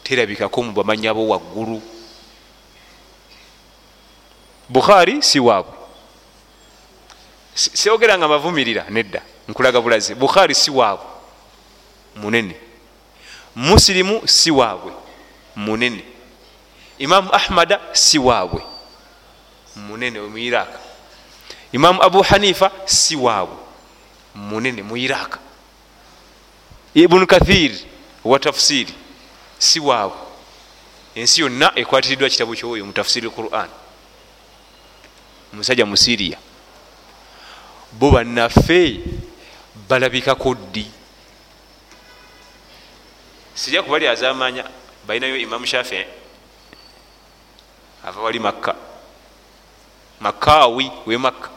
terabikako mu bamanyi abo waggulu. Bukhari si waabwe. Siogera nga mavumirira nedda nkulaga bulazi bukhari si waabwe. Munene. Musilimu si waabwe. Munene. Imamu ahmada si waabwe. Munene mu iraka imamu abu hanifa si waabwe. Munene mu iraka ibunu kathir wa tafsiri si waabwe. Ensi yonna ekwatiriddwa kitabu kyoyo mu tafsiri quran musajja mu siriya bo bannaffe balabikako ddi. Sijja kubali azamanya balinayo imamu shafii ava wali makka. Makaawi we makka.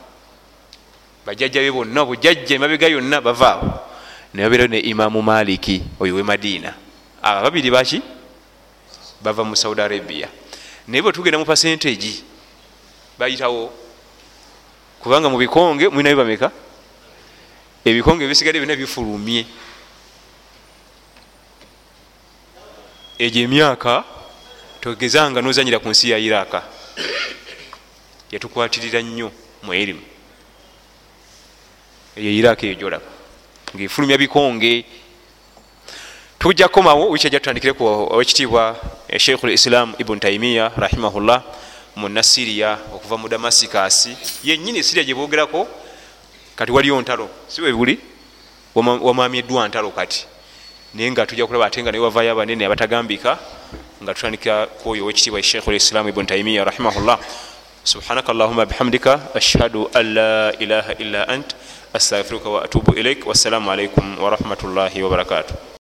Bajjajja be bonna bujajja emabega yonna bavaawo nebabeerayo ne imamu maliki oyo we madiina. Aba babiri baki bava mu saudi arabia. Naye bwe tugenda mu pasentage bayitawo. Kubanga mu bikonge mulinayo bameka ebikonge ebisigadde byonna bifulumye. Egyo emyaka togezanga nozanyira ku nsi ya iraka yatukwatirira nnyo mu erimu. Eyo iraka eyo gyolaba. Ngaefulumya bikonge. Tujja kukomawo wiki ajja tutandikireku owekitiibwa sheikhu lislam ibunu taimiya rahimahullah munasiriya okuva mu damasikasi yenyini siriya gyebogerako kati waliyo ntalo. Siwe buli? Wamamyeddwa ntalo kati. Naye nga tujja kulaba ate nga naye wavayo abanene abatagambika nga tutandika kwoyo owekitiibwa sheikhu lislam ibunu taimiya rahimahullah. Subhanaka allahuma bihamdika ashhadu an la ilaha illa ant astaghfiruka wa atubu ilaik wassalamu alaikum warahmatullahi wabarakatuh